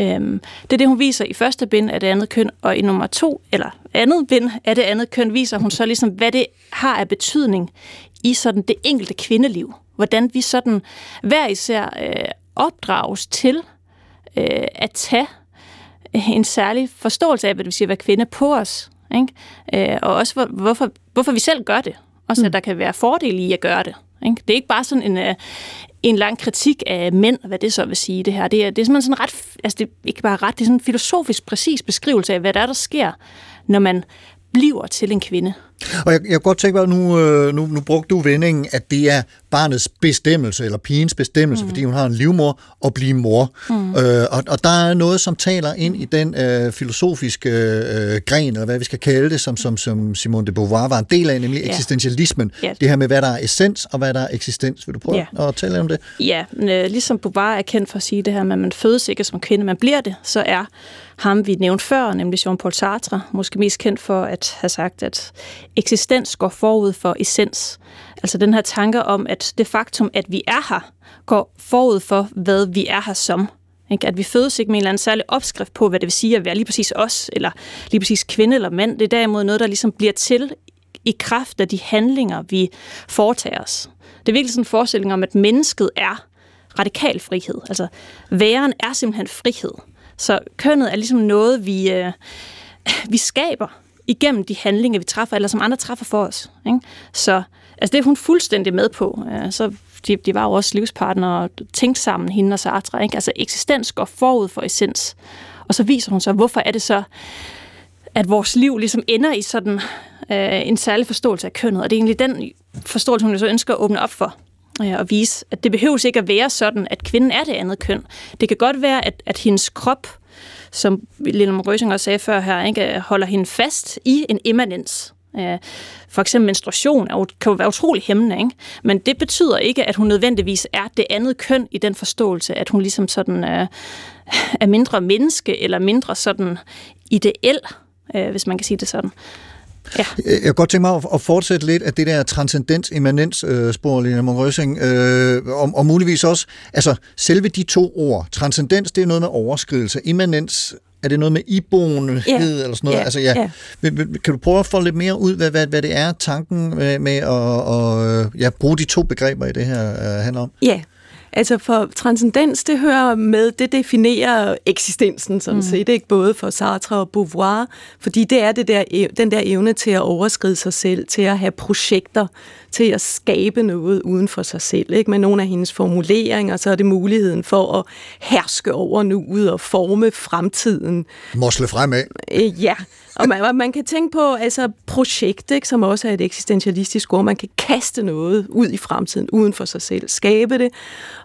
Speaker 12: Øhm, det er det, hun viser i første bind af det andet køn, og i nummer to, eller andet bind af det andet køn, viser hun så ligesom, hvad det har af betydning i sådan det enkelte kvindeliv. Hvordan vi sådan hver især øh, opdrages til øh, at tage en særlig forståelse af, hvad det vil sige at være kvinde på os. Ikke? Øh, og også hvor, hvorfor, hvorfor vi selv gør det. Også at der kan være fordele i at gøre det. Ikke? Det er ikke bare sådan en, øh, en lang kritik af mænd, hvad det så vil sige, det her. Det er, det er simpelthen sådan ret, altså det er ikke bare ret, det er sådan en filosofisk præcis beskrivelse af, hvad der er, der sker, når man bliver til en kvinde.
Speaker 10: Og jeg, jeg kunne godt tænke mig, nu, øh, nu, nu brugte du vendingen, at det er barnets bestemmelse, eller pigens bestemmelse, mm. fordi hun har en livmor, at blive mor. Mm. Øh, og, og der er noget, som taler ind i den øh, filosofiske øh, gren, eller hvad vi skal kalde det, som, som, som Simone de Beauvoir var en del af, nemlig yeah. eksistentialismen. Yeah. Det her med, hvad der er essens, og hvad der er eksistens. Vil du prøve yeah. at tale om det?
Speaker 12: Ja, øh, ligesom Beauvoir er kendt for at sige det her med, at man fødes ikke som kvinde, man bliver det, så er ham, vi nævnte før, nemlig Jean-Paul Sartre, måske mest kendt for at have sagt, at eksistens går forud for essens. Altså den her tanke om, at det faktum, at vi er her, går forud for, hvad vi er her som. Ikke? At vi fødes ikke med en eller anden særlig opskrift på, hvad det vil sige at være lige præcis os, eller lige præcis kvinde eller mand. Det er derimod noget, der ligesom bliver til i kraft af de handlinger, vi foretager os. Det er virkelig sådan en forestilling om, at mennesket er radikal frihed. Altså, væren er simpelthen frihed. Så kønnet er ligesom noget, vi, øh, vi skaber igennem de handlinger, vi træffer, eller som andre træffer for os. Ikke? Så altså, det er hun fuldstændig med på. Så de, de var jo også livspartnere og tænkte sammen, hende og Sartre. Ikke? Altså eksistens går forud for essens. Og så viser hun så, hvorfor er det så, at vores liv ligesom ender i sådan øh, en særlig forståelse af kønnet. Og det er egentlig den forståelse, hun så ønsker at åbne op for øh, og vise, at det behøves ikke at være sådan, at kvinden er det andet køn. Det kan godt være, at, at hendes krop, som Lille Røsing også sagde før her, ikke, holder hende fast i en immanens. For eksempel menstruation er, kan jo være utrolig hæmmende, ikke? men det betyder ikke, at hun nødvendigvis er det andet køn i den forståelse, at hun ligesom sådan er, er mindre menneske eller mindre sådan ideel, øh, hvis man kan sige det sådan. Ja.
Speaker 10: Jeg kan godt tænke mig at fortsætte lidt af det der transcendens-immanens-spor, Lina Monrøsing, øh, og, og muligvis også, altså selve de to ord, transcendens, det er noget med overskridelse, immanens er det noget med iboenhed yeah. eller sådan noget?
Speaker 11: Ja,
Speaker 10: altså, ja.
Speaker 11: ja.
Speaker 10: Kan du prøve at få lidt mere ud, hvad, hvad, hvad det er, tanken med, med at og, ja, bruge de to begreber i det her uh, handler om?
Speaker 11: Ja, Altså for transcendens, det hører med, det definerer eksistensen sådan mm. set, ikke? både for Sartre og Beauvoir, fordi det er det der, den der evne til at overskride sig selv, til at have projekter, til at skabe noget uden for sig selv. Ikke? Med nogle af hendes formuleringer, så er det muligheden for at herske over nuet og forme fremtiden.
Speaker 10: Mosle fremad.
Speaker 11: Øh, ja, og man, man kan tænke på altså, projekt, ikke, som også er et eksistentialistisk ord. Man kan kaste noget ud i fremtiden, uden for sig selv, skabe det.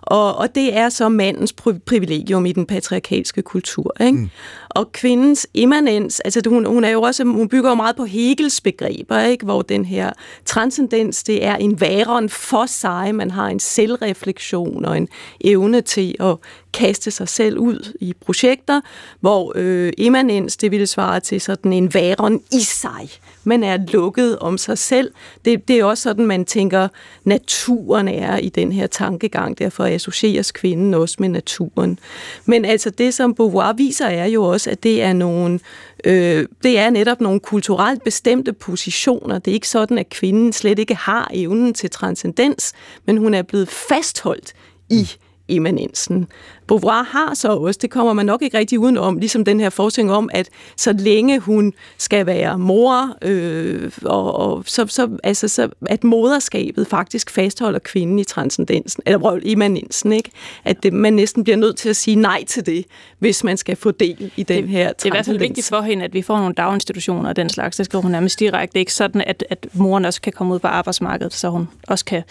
Speaker 11: Og, og det er så mandens privilegium i den patriarkalske kultur. Ikke? Mm. Og kvindens immanens, altså hun, hun er jo også, hun bygger jo meget på Hegels begreber, ikke? hvor den her transcendens, det er en væren for sig. Man har en selvreflektion og en evne til at kaste sig selv ud i projekter, hvor øh, immanens, det ville svare til sådan en væren i sig. Man er lukket om sig selv. Det, det er også sådan, man tænker, naturen er i den her tankegang. Derfor associeres kvinden også med naturen. Men altså det, som Beauvoir viser, er jo også, at det er nogle øh, det er netop nogle kulturelt bestemte positioner. Det er ikke sådan, at kvinden slet ikke har evnen til transcendens, men hun er blevet fastholdt i immanensen. Beauvoir har så også, det kommer man nok ikke rigtig udenom, ligesom den her forestilling om, at så længe hun skal være mor, øh, og, og så, så, altså, så, at moderskabet faktisk fastholder kvinden i transcendensen, eller immanensen, ikke? At det, man næsten bliver nødt til at sige nej til det, hvis man skal få del i den
Speaker 12: det,
Speaker 11: her
Speaker 12: Det er i hvert fald vigtigt for hende, at vi får nogle daginstitutioner og den slags. Det skriver hun nærmest direkte. Det er ikke sådan, at, at moren også kan komme ud på arbejdsmarkedet, så hun også kan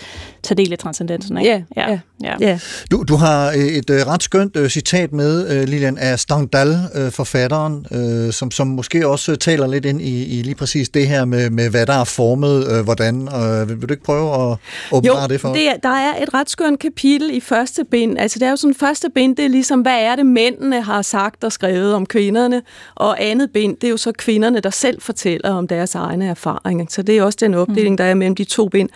Speaker 12: tage del i transcendensen. Ikke?
Speaker 11: Ja, ja. ja. ja.
Speaker 10: Du, du har et øh, ret skønt øh, citat med, øh, Lilian, af Stendhal, øh, forfatteren, øh, som, som måske også taler lidt ind i, i lige præcis det her med, med hvad der er formet, øh, hvordan. Øh, vil, vil du ikke prøve at åbenbare det for
Speaker 11: os? Det, der er et ret skønt kapitel i første bind. Altså det er jo sådan, første bind, det er ligesom, hvad er det mændene har sagt og skrevet om kvinderne, og andet bind, det er jo så kvinderne, der selv fortæller om deres egne erfaringer. Så det er også den opdeling, der er mellem de to bind.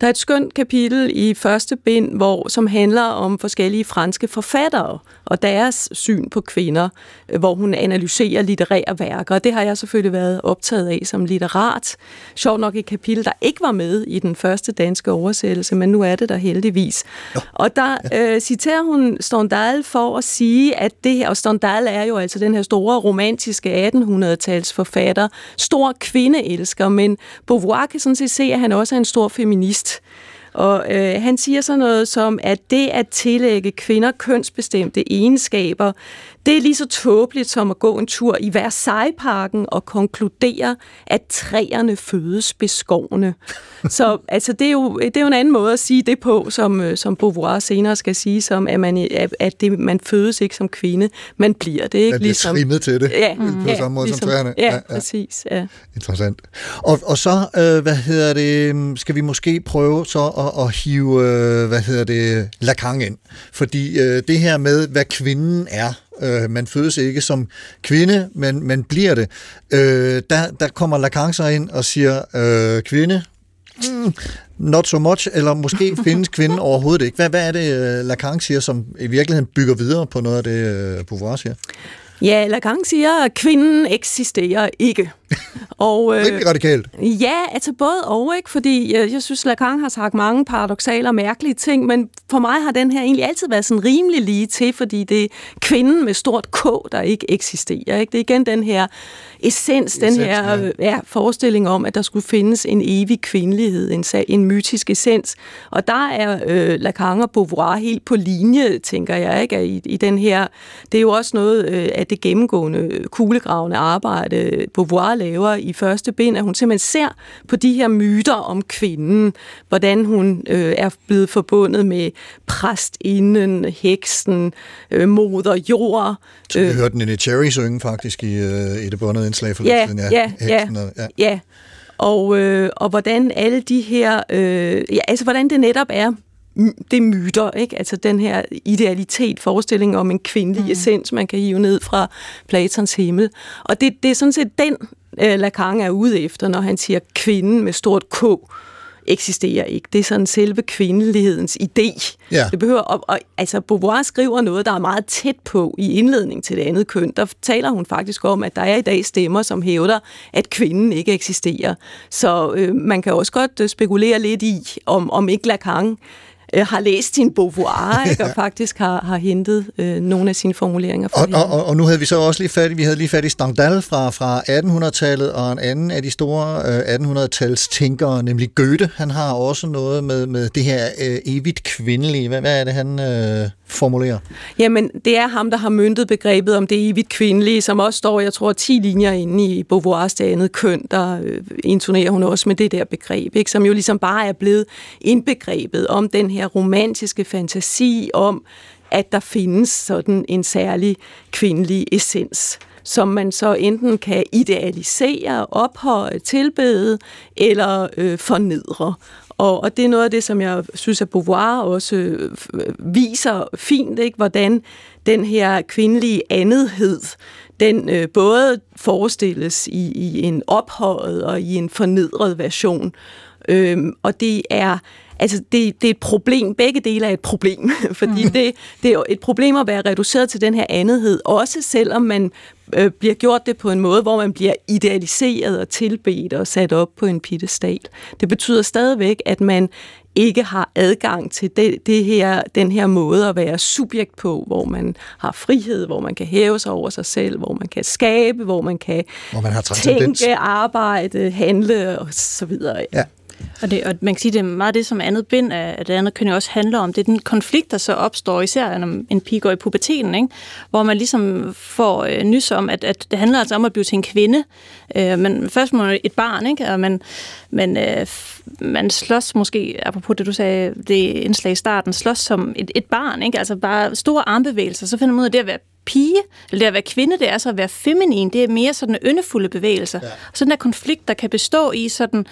Speaker 11: Der er et skønt kapitel i første bind, hvor, som handler om forskellige franske forfattere, og deres syn på kvinder, øh, hvor hun analyserer litterære værker. Og det har jeg selvfølgelig været optaget af som litterat. Sjovt nok et kapitel, der ikke var med i den første danske oversættelse, men nu er det der heldigvis. Jo. Og der øh, citerer hun Stendhal for at sige, at det her, og Stendhal er jo altså den her store romantiske 1800-tals forfatter, stor kvindeelsker, men Beauvoir kan sådan set se, at han også er en stor feminist. Og øh, han siger så noget som, at det at tillægge kvinder kønsbestemte egenskaber, det er lige så tåbeligt som at gå en tur i Versailles-parken og konkludere, at træerne fødes beskovne. Så altså, det, er jo, det er jo en anden måde at sige det på, som, øh, som Beauvoir senere skal sige, som at man, at det, man fødes ikke som kvinde, man bliver det. Ikke?
Speaker 10: Man bliver
Speaker 11: ligesom,
Speaker 10: trimmet til det,
Speaker 11: ja,
Speaker 10: på
Speaker 11: ja,
Speaker 10: samme måde
Speaker 11: ligesom,
Speaker 10: som træerne.
Speaker 11: Ja, ja, præcis. Ja.
Speaker 10: Interessant. Og, og så, øh, hvad hedder det, skal vi måske prøve så at, at hive, øh, hvad hedder det, Lacan ind. Fordi øh, det her med, hvad kvinden er, Øh, man fødes ikke som kvinde, men man bliver det. Øh, der, der kommer Lacan så ind og siger, øh, kvinde, mm, not so much, eller måske findes kvinden overhovedet ikke. Hvad, hvad er det, øh, Lacan siger, som i virkeligheden bygger videre på noget af det, øh, Beauvoir siger?
Speaker 11: Ja, Lacan siger, at kvinden eksisterer ikke. Og, øh,
Speaker 10: Rimelig radikalt.
Speaker 11: Ja, altså både og, ikke? Fordi øh, jeg synes, Lacan har sagt mange paradoxale og mærkelige ting, men for mig har den her egentlig altid været sådan rimelig lige til, fordi det er kvinden med stort K, der ikke eksisterer. Ikke? Det er igen den her essens, den her øh, ja, forestilling om, at der skulle findes en evig kvindelighed, en, en mytisk essens. Og der er øh, Lacan og Beauvoir helt på linje, tænker jeg, ikke? I, i den her. Det er jo også noget øh, af det gennemgående kuglegravende arbejde, Beauvoir laver i første bind, at hun simpelthen ser på de her myter om kvinden, hvordan hun øh, er blevet forbundet med præstinden, heksen, øh, moder jord.
Speaker 10: Så vi hørte den i Cherry synge faktisk i, øh, i det båndede indslag for lidt
Speaker 11: ja,
Speaker 10: siden.
Speaker 11: Ja, ja,
Speaker 10: Heksen og-
Speaker 11: ja. ja. Og, øh, og hvordan alle de her, øh, ja, altså hvordan det netop er, det er myter, ikke? Altså den her idealitet, forestilling om en kvindelig mm. essens, man kan hive ned fra Platons himmel. Og det, det er sådan set den, øh, Lacan er ude efter, når han siger kvinden med stort K eksisterer ikke. Det er sådan selve kvindelighedens idé.
Speaker 10: Ja.
Speaker 11: Det behøver, og, og, altså Beauvoir skriver noget, der er meget tæt på i indledning til det andet køn. Der taler hun faktisk om, at der er i dag stemmer, som hævder, at kvinden ikke eksisterer. Så øh, man kan også godt øh, spekulere lidt i, om, om ikke Lacan øh, har læst sin Beauvoir, ikke, og faktisk har, har hentet øh, nogle af sine formuleringer fra
Speaker 10: Og,
Speaker 11: hende.
Speaker 10: og, og, og nu havde vi så også lige fat i, vi havde lige fat i Stendhal fra, fra 1800-tallet, og en anden af de store øh, 1800-tals tænkere, nemlig Goethe, han har også noget med, med det her øh, evigt kvindelige. Hvad, hvad er det, han øh, formulerer?
Speaker 11: Jamen, det er ham, der har myntet begrebet om det evigt kvindelige, som også står, jeg tror, 10 linjer inde i Beauvoirs det andet køn, der øh, intonerer hun også med det der begreb, ikke? som jo ligesom bare er blevet indbegrebet om den her romantiske fantasi om, at der findes sådan en særlig kvindelig essens som man så enten kan idealisere, ophøje, tilbede eller øh, fornedre. Og, og det er noget af det, som jeg synes, at Beauvoir også øh, viser fint, ikke? hvordan den her kvindelige andethed, den øh, både forestilles i, i en ophøjet og i en fornedret version. Øhm, og det er altså det, det er et problem. Begge dele er et problem, fordi mm. det, det er et problem at være reduceret til den her andethed, også selvom man øh, bliver gjort det på en måde, hvor man bliver idealiseret og tilbedt og sat op på en pittestal. Det betyder stadigvæk, at man ikke har adgang til det, det her, den her måde at være subjekt på, hvor man har frihed, hvor man kan hæve sig over sig selv, hvor man kan skabe, hvor man kan
Speaker 10: Hvor man har
Speaker 11: tænke, arbejde, handle og så videre.
Speaker 10: Ja.
Speaker 12: Og, det, og man kan sige, det er meget det, som andet bind af det andet køn jo også handler om. Det er den konflikt, der så opstår, især når en pige går i puberteten, ikke? hvor man ligesom får øh, nys om, at, at det handler altså om at blive til en kvinde. Øh, men først må man et barn, ikke? og man, man, øh, man slås måske, apropos det du sagde, det indslag i starten, slås som et, et barn, ikke? altså bare store armbevægelser, så finder man ud af det at være pige, eller det at være kvinde, det er så at være feminin, det er mere sådan yndefulde bevægelser. Ja. Sådan en konflikt, der kan bestå i sådan,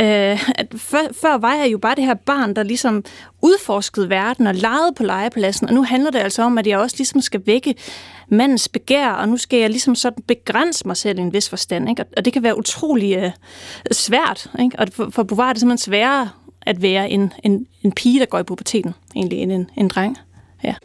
Speaker 12: øh, at før, før var jeg jo bare det her barn, der ligesom udforskede verden og legede på legepladsen, og nu handler det altså om, at jeg også ligesom skal vække mandens begær, og nu skal jeg ligesom sådan begrænse mig selv i en vis forstand, ikke? Og, det kan være utrolig øh, svært, ikke? og for, for Beauvoir er det simpelthen sværere at være en, en, en pige, der går i puberteten, egentlig, end en, en dreng. Ja.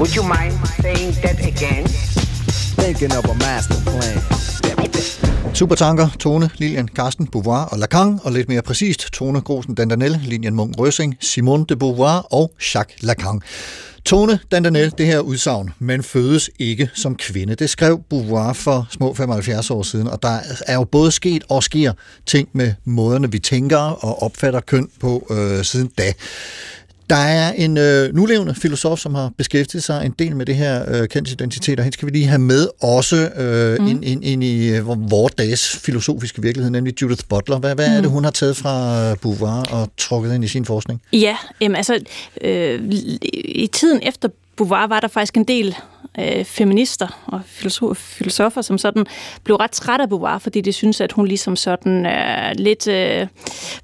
Speaker 15: Would you mind saying that again?
Speaker 16: Thinking of a master plan.
Speaker 10: Supertanker, Tone, Lilian, Carsten, Beauvoir og Lacan, og lidt mere præcist, Tone Grosen Dandanel, Lilian Munk Røsing, Simone de Beauvoir og Jacques Lacan. Tone Dandanel, det her udsagn, man fødes ikke som kvinde. Det skrev Beauvoir for små 75 år siden, og der er jo både sket og sker ting med måderne, vi tænker og opfatter køn på øh, siden da. Der er en øh, nulevende filosof, som har beskæftiget sig en del med det her øh, kønsidentitet, og hende skal vi lige have med også øh, mm. ind, ind, ind i øh, vores dages filosofiske virkelighed, nemlig Judith Butler. Hvad, hvad mm. er det, hun har taget fra øh, Beauvoir og trukket ind i sin forskning?
Speaker 12: Ja, jamen altså, øh, i tiden efter Beauvoir var der faktisk en del øh, feminister og filosof, filosofer, som sådan blev ret træt af Beauvoir, fordi de synes, at hun ligesom sådan øh, lidt øh,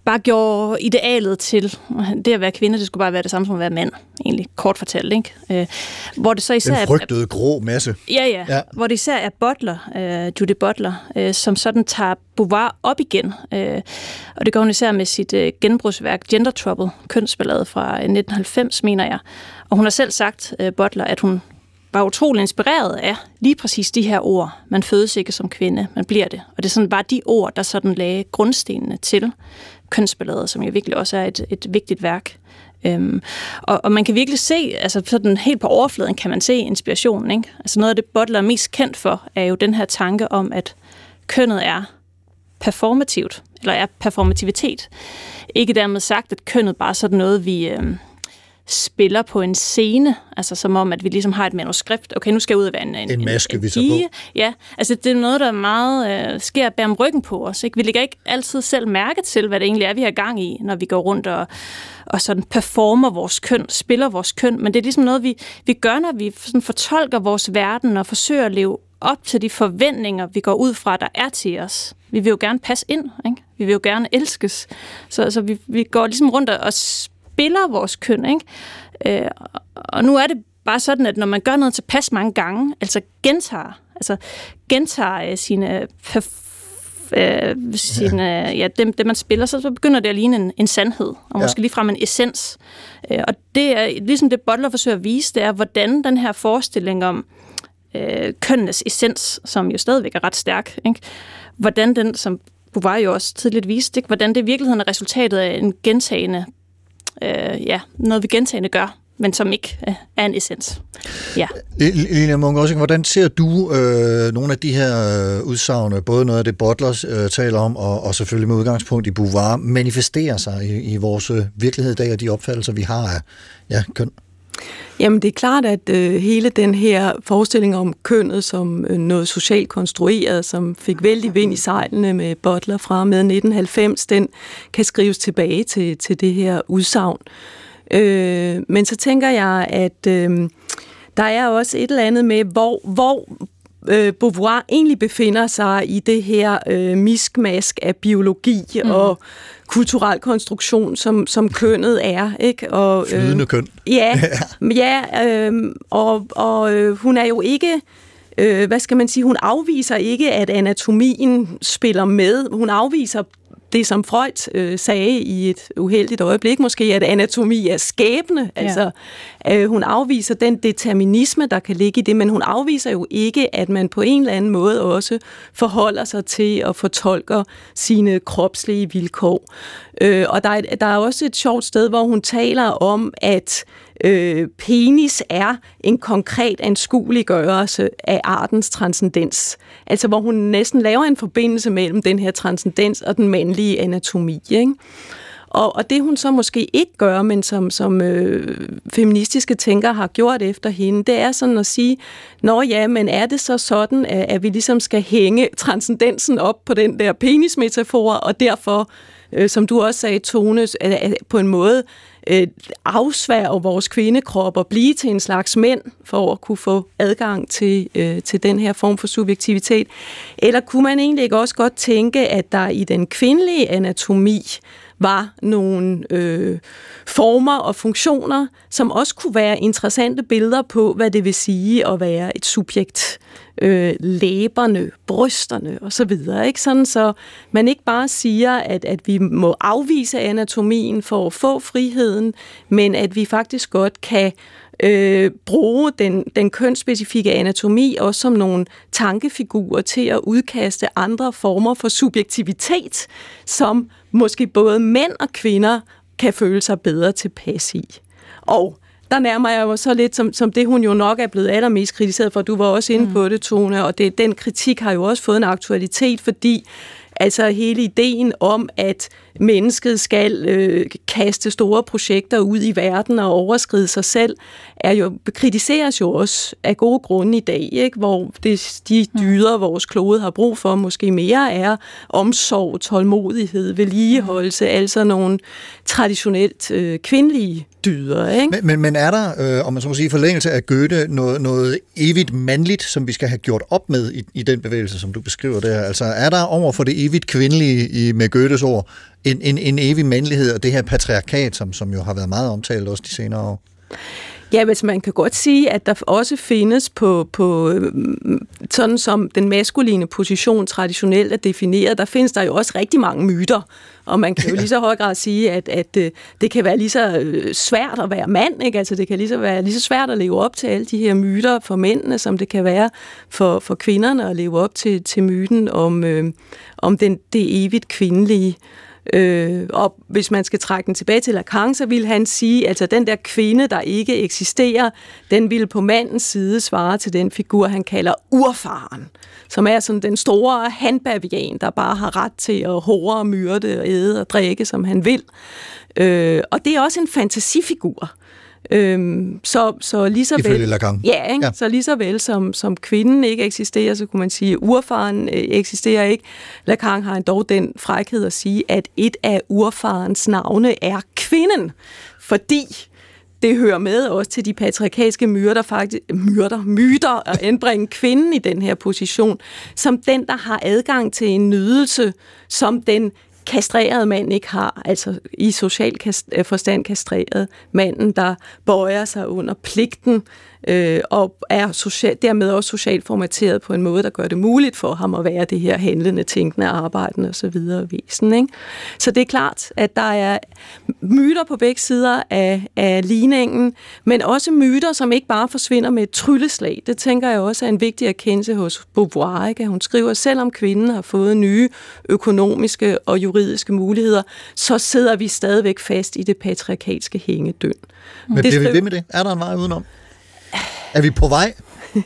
Speaker 12: bare gjorde idealet til det at være kvinde, det skulle bare være det samme som at være mand, egentlig kort fortalt, ikke? Øh, hvor det så især
Speaker 10: Den frygtede grå masse.
Speaker 12: Ja, ja, ja. Hvor det især er Butler, øh, Judith Butler, øh, som sådan tager Beauvoir op igen. Øh, og det gør hun især med sit øh, genbrugsværk Gender Trouble, kønsballade fra 1990, mener jeg. Og hun har selv sagt, øh, Butler, at hun var utrolig inspireret af lige præcis de her ord. Man fødes ikke som kvinde, man bliver det. Og det er sådan bare de ord, der sådan lagde grundstenene til kønsballadet, som jo virkelig også er et, et vigtigt værk. Øhm, og, og man kan virkelig se, altså sådan helt på overfladen kan man se inspirationen. Ikke? Altså noget af det, Butler er mest kendt for, er jo den her tanke om, at kønnet er performativt, eller er performativitet. Ikke dermed sagt, at kønnet bare er sådan noget, vi... Øhm, spiller på en scene, altså som om, at vi ligesom har et manuskript. Okay, nu skal jeg ud og være en, en,
Speaker 10: en maske, en, en vi tager på.
Speaker 12: Ja, altså det er noget, der meget øh, sker bag om ryggen på os. Ikke? Vi lægger ikke altid selv mærke til, hvad det egentlig er, vi har gang i, når vi går rundt og, og sådan performer vores køn, spiller vores køn. Men det er ligesom noget, vi, vi gør, når vi sådan fortolker vores verden og forsøger at leve op til de forventninger, vi går ud fra, der er til os. Vi vil jo gerne passe ind, ikke? vi vil jo gerne elskes. Så, så vi, vi går ligesom rundt og spiller vores køn. Ikke? Øh, og nu er det bare sådan, at når man gør noget tilpas mange gange, altså gentager, altså gentager øh, sine øh, sine, ja, det, det, man spiller, så, så begynder det at ligne en, en sandhed, og måske ja. ligefrem en essens. Øh, og det er ligesom det, Butler forsøger at vise, det er, hvordan den her forestilling om øh, kønnenes essens, som jo stadigvæk er ret stærk, ikke? hvordan den, som Beauvoir jo også tidligt viste, ikke? hvordan det i virkeligheden er resultatet af en gentagende øh, ja, noget vi gentagende gør, men som ikke øh, er en essens. Ja.
Speaker 10: Øh, Lina Munch, også, hvordan ser du øh, nogle af de her øh, udsagn, både noget af det Butler øh, taler om, og, og selvfølgelig med udgangspunkt i Beauvoir, manifesterer sig i, i vores øh, virkelighed i dag, og de opfattelser, vi har af ja, køn?
Speaker 11: Jamen det er klart, at øh, hele den her forestilling om kønnet som øh, noget socialt konstrueret, som fik vældig vind i sejlene med Butler fra med 1990, den kan skrives tilbage til, til det her udsagn. Øh, men så tænker jeg, at øh, der er også et eller andet med, hvor, hvor øh, Beauvoir egentlig befinder sig i det her øh, miskmask af biologi mm. og kulturel konstruktion, som, som kønnet er. Ikke? Og,
Speaker 10: øh, Flydende køn.
Speaker 11: Ja, ja øh, og, og øh, hun er jo ikke øh, hvad skal man sige, hun afviser ikke, at anatomien spiller med. Hun afviser det, som Freud øh, sagde i et uheldigt øjeblik, måske at anatomi er skæbne. Ja. Altså, øh, hun afviser den determinisme, der kan ligge i det, men hun afviser jo ikke, at man på en eller anden måde også forholder sig til og fortolker sine kropslige vilkår. Øh, og der er, der er også et sjovt sted, hvor hun taler om, at øh, øh, penis er en konkret anskueliggørelse af artens transcendens. Altså hvor hun næsten laver en forbindelse mellem den her transcendens og den mandlige anatomi. Ikke? Og, og det hun så måske ikke gør, men som, som øh, feministiske tænkere har gjort efter hende, det er sådan at sige, nå ja, men er det så sådan, at, at vi ligesom skal hænge transcendensen op på den der penismetafor, og derfor, øh, som du også sagde, Tone, på en måde øh, afsværge vores kvindekrop og blive til en slags mænd for at kunne få adgang til, øh, til den her form for subjektivitet? Eller kunne man egentlig ikke også godt tænke, at der i den kvindelige anatomi var nogle øh, former og funktioner, som også kunne være interessante billeder på, hvad det vil sige at være et subjekt. Øh, læberne, brysterne osv. Ikke? Sådan så man ikke bare siger, at, at vi må afvise anatomien for at få friheden, men at vi faktisk godt kan øh, bruge den, den kønsspecifikke anatomi også som nogle tankefigurer til at udkaste andre former for subjektivitet, som måske både mænd og kvinder kan føle sig bedre tilpas i. Og der nærmer jeg jo så lidt som, som det, hun jo nok er blevet allermest kritiseret for. Du var også inde mm. på det, Tone, og det, den kritik har jo også fået en aktualitet, fordi Altså hele ideen om, at mennesket skal øh, kaste store projekter ud i verden og overskride sig selv, er jo kritiseres jo også af gode grunde i dag, ikke? hvor det, de mm. dyder, vores klode har brug for, måske mere er omsorg, tålmodighed, vedligeholdelse, altså nogle traditionelt øh, kvindelige dyder. Ikke?
Speaker 10: Men, men, men er der, øh, om man så må sige, forlængelse af Goethe, noget, noget evigt mandligt, som vi skal have gjort op med i, i den bevægelse, som du beskriver der? Altså er der over for det evigt kvindelige i, med Goethes ord en, en, en evig mandlighed og det her patriarkat, som, som jo har været meget omtalt også de senere år?
Speaker 11: Ja, hvis man kan godt sige, at der også findes på, på øhm, sådan som den maskuline position traditionelt er defineret, der findes der jo også rigtig mange myter. Og man kan jo lige så høj grad sige, at, at øh, det kan være lige så øh, svært at være mand, ikke? Altså det kan lige så være lige så svært at leve op til alle de her myter for mændene, som det kan være for, for kvinderne at leve op til, til myten om, øh, om den, det evigt kvindelige. Øh, og hvis man skal trække den tilbage til Lacan, så vil han sige, altså den der kvinde, der ikke eksisterer, den vil på mandens side svare til den figur, han kalder urfaren, som er sådan den store handbavian, der bare har ret til at hore og myrde og æde og drikke, som han vil. Øh, og det er også en fantasifigur. Øhm, så, så lige så vel,
Speaker 10: Lacan.
Speaker 11: Ja, ikke?
Speaker 10: Ja.
Speaker 11: så lige så vel som, som kvinden ikke eksisterer, så kunne man sige, at urfaren øh, eksisterer ikke. Lacan har dog den frækhed at sige, at et af urfarens navne er kvinden, fordi det hører med også til de patriarkalske myrder, faktisk, myrder, myter at anbringe kvinden i den her position, som den, der har adgang til en nydelse, som den kastreret mand ikke har, altså i social kast- øh, forstand kastreret manden, der bøjer sig under pligten øh, og er social, dermed også socialt formateret på en måde, der gør det muligt for ham at være det her handlende, tænkende, arbejdende osv. væsen. Ikke? Så det er klart, at der er myter på begge sider af, af ligningen, men også myter, som ikke bare forsvinder med et trylleslag. Det tænker jeg også er en vigtig erkendelse hos Beauvoir. Ikke? Hun skriver, selvom kvinden har fået nye økonomiske og juridiske muligheder, så sidder vi stadigvæk fast i det patriarkalske hængedøn.
Speaker 10: Men bliver vi ved med det? Er der en vej udenom? Er vi på vej?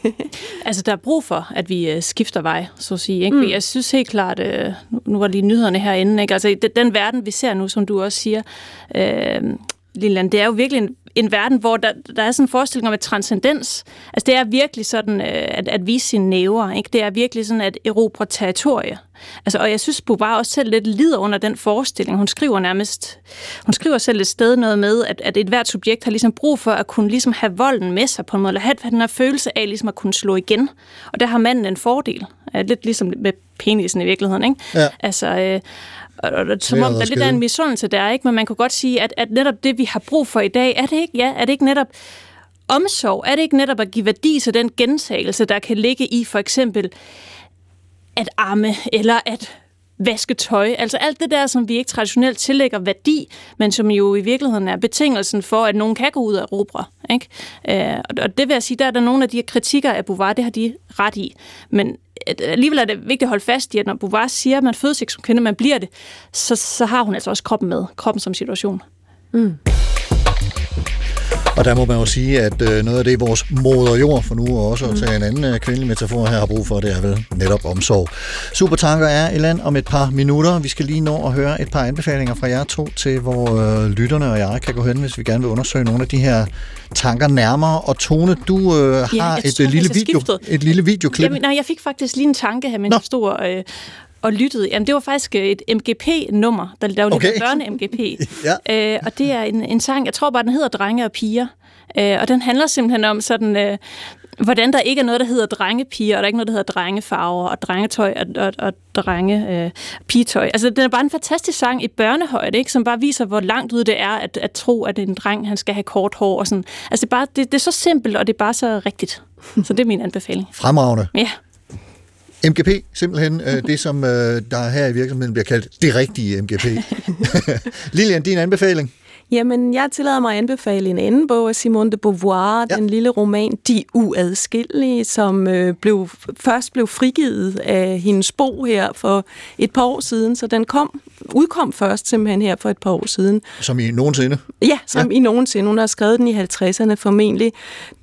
Speaker 12: Altså, der er brug for, at vi øh, skifter vej, så at sige. Ikke? Mm. Jeg synes helt klart, øh, nu, var lige nyhederne herinde, ikke? Altså, den, den verden, vi ser nu, som du også siger, øh, Lilian, det er jo virkelig en, en verden, hvor der, der er sådan en forestilling om et transcendens. Altså, det er virkelig sådan, øh, at, at vise sine næver, ikke? Det er virkelig sådan at erobre territorie. Altså, og jeg synes, Bobar også selv lidt lider under den forestilling. Hun skriver nærmest, hun skriver selv et sted noget med, at, at et hvert subjekt har ligesom brug for at kunne ligesom have volden med sig på en måde, eller have den her følelse af ligesom at kunne slå igen. Og der har manden en fordel. Øh, Lidt ligesom med penisen i virkeligheden, ikke?
Speaker 10: Ja.
Speaker 12: Altså, øh, og, og, som om
Speaker 10: Sværet
Speaker 12: der lidt er en misundelse der, ikke? Men man kunne godt sige, at, at netop det, vi har brug for i dag, er det ikke, ja, er det ikke netop omsorg? Er det ikke netop at give værdi til den gentagelse, der kan ligge i for eksempel at amme, eller at vaske tøj. Altså alt det der, som vi ikke traditionelt tillægger værdi, men som jo i virkeligheden er betingelsen for, at nogen kan gå ud og erobre. Ikke? Øh, og- og det vil jeg sige, der er der nogle af de her kritikker af Beauvoir, det har de ret i. Men øh, alligevel er det vigtigt at holde fast i, at når Beauvoir siger, at man fødes ikke som kvinde, man bliver det, så, så har hun altså også kroppen med. Kroppen som situation.
Speaker 11: Mm.
Speaker 10: Og der må man jo sige, at øh, noget af det, vores moder jord, for nu også at tage en anden øh, kvindelig metafor her, har brug for, det er vel netop omsorg. Supertanker er i land om et par minutter. Vi skal lige nå at høre et par anbefalinger fra jer to til, hvor øh, lytterne og jeg kan gå hen, hvis vi gerne vil undersøge nogle af de her tanker nærmere. Og Tone, du øh, har
Speaker 12: jeg
Speaker 10: et,
Speaker 12: tror
Speaker 10: øh, lille video, et lille videoklip.
Speaker 12: Jamen, nej, jeg fik faktisk lige en tanke her, mens jeg stod og, øh, og lyttede. Jamen, det var faktisk øh, et MGP-nummer, der, der var
Speaker 10: Okay.
Speaker 12: okay. børne-MGP.
Speaker 10: Ja.
Speaker 12: øh, og det er en, en sang, jeg tror bare, den hedder Drenge og Piger. Øh, og den handler simpelthen om sådan... Øh, hvordan der ikke er noget, der hedder drengepiger, og der er ikke noget, der hedder drengefarver, og drengetøj og, og, og drenge øh, pigetøj. Altså, den er bare en fantastisk sang i børnehøjde, ikke? som bare viser, hvor langt ude det er at, at tro, at en dreng han skal have kort hår. Og sådan. Altså, det er, bare, det, det er så simpelt, og det er bare så rigtigt. Så det er min anbefaling.
Speaker 10: Fremragende.
Speaker 12: Ja.
Speaker 10: MGP, simpelthen øh, det, som øh, der her i virksomheden bliver kaldt det rigtige MGP. Lilian, din anbefaling?
Speaker 11: Jamen, jeg tillader mig at anbefale en anden bog af Simone de Beauvoir, ja. den lille roman De Uadskillelige, som øh, blev, først blev frigivet af hendes bog her for et par år siden, så den kom, udkom først simpelthen her for et par år siden.
Speaker 10: Som i nogensinde?
Speaker 11: Ja, som ja. i nogensinde. Hun har skrevet den i 50'erne formentlig.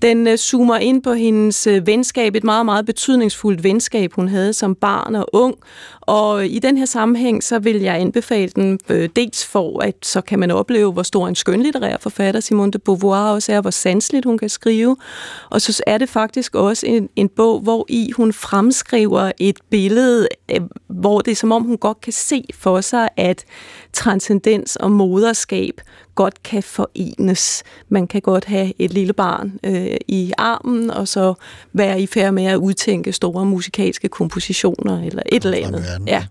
Speaker 11: Den øh, zoomer ind på hendes øh, venskab, et meget, meget betydningsfuldt venskab, hun havde som barn og ung. Og i den her sammenhæng, så vil jeg anbefale den øh, dels for, at så kan man opleve, hvor stor en skønlitterær forfatter Simone de Beauvoir også er, hvor sanseligt hun kan skrive. Og så er det faktisk også en, en bog, hvor i hun fremskriver et billede, øh, hvor det er som om, hun godt kan se for sig, at transcendens og moderskab godt kan forenes. Man kan godt have et lille barn øh, i armen, og så være i færd med at udtænke store musikalske kompositioner eller et eller andet. Ja.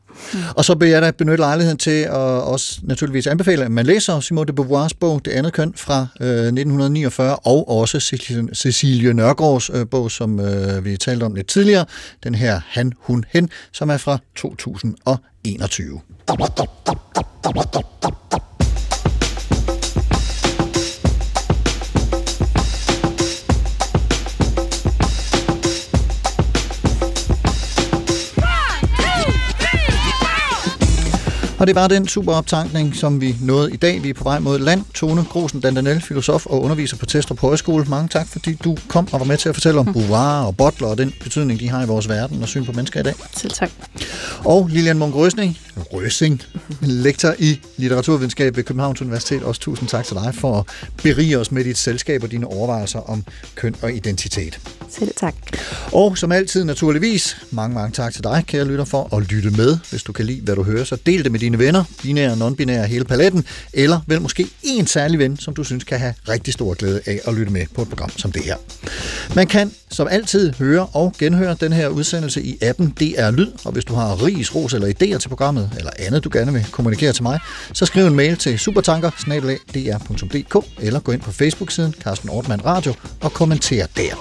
Speaker 10: Og så vil jeg da benytte lejligheden til at også naturligvis anbefale, at man læser Simone de Beauvoirs bog, Det andet køn fra øh, 1949, og også Cecilie, Cecilie Nørgaards øh, bog, som øh, vi talte om lidt tidligere, den her Han, Hun, Hen, som er fra 2021. Og det var den super optankning, som vi nåede i dag. Vi er på vej mod land. Tone Grosen Dandanel, filosof og underviser på Testrup Højskole. Mange tak, fordi du kom og var med til at fortælle om Beauvoir og Butler og den betydning, de har i vores verden og syn på mennesker i dag.
Speaker 12: Selv tak.
Speaker 10: Og Lilian Røsning, Røsing, lektor i litteraturvidenskab ved Københavns Universitet. Også tusind tak til dig for at berige os med dit selskab og dine overvejelser om køn og identitet.
Speaker 12: Selv tak.
Speaker 10: Og som altid naturligvis, mange, mange tak til dig, kære lytter, for at lytte med. Hvis du kan lide, hvad du hører, så del det med dine venner, binære og non-binære, hele paletten, eller vel måske en særlig ven, som du synes kan have rigtig stor glæde af at lytte med på et program som det her. Man kan som altid høre og genhøre den her udsendelse i appen DR Lyd, og hvis du har ris, ros eller idéer til programmet, eller andet du gerne vil kommunikere til mig, så skriv en mail til supertanker eller gå ind på Facebook-siden Carsten Ortmann Radio og kommenter der.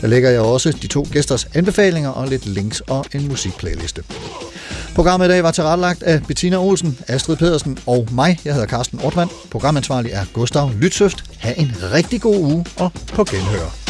Speaker 10: Der lægger jeg også de to gæsters anbefalinger og lidt links og en musikplayliste. Programmet i dag var tilrettelagt af Bettina Olsen, Astrid Pedersen og mig. Jeg hedder Carsten Ortmann. Programansvarlig er Gustav Lytsøft. Ha' en rigtig god uge og på genhør.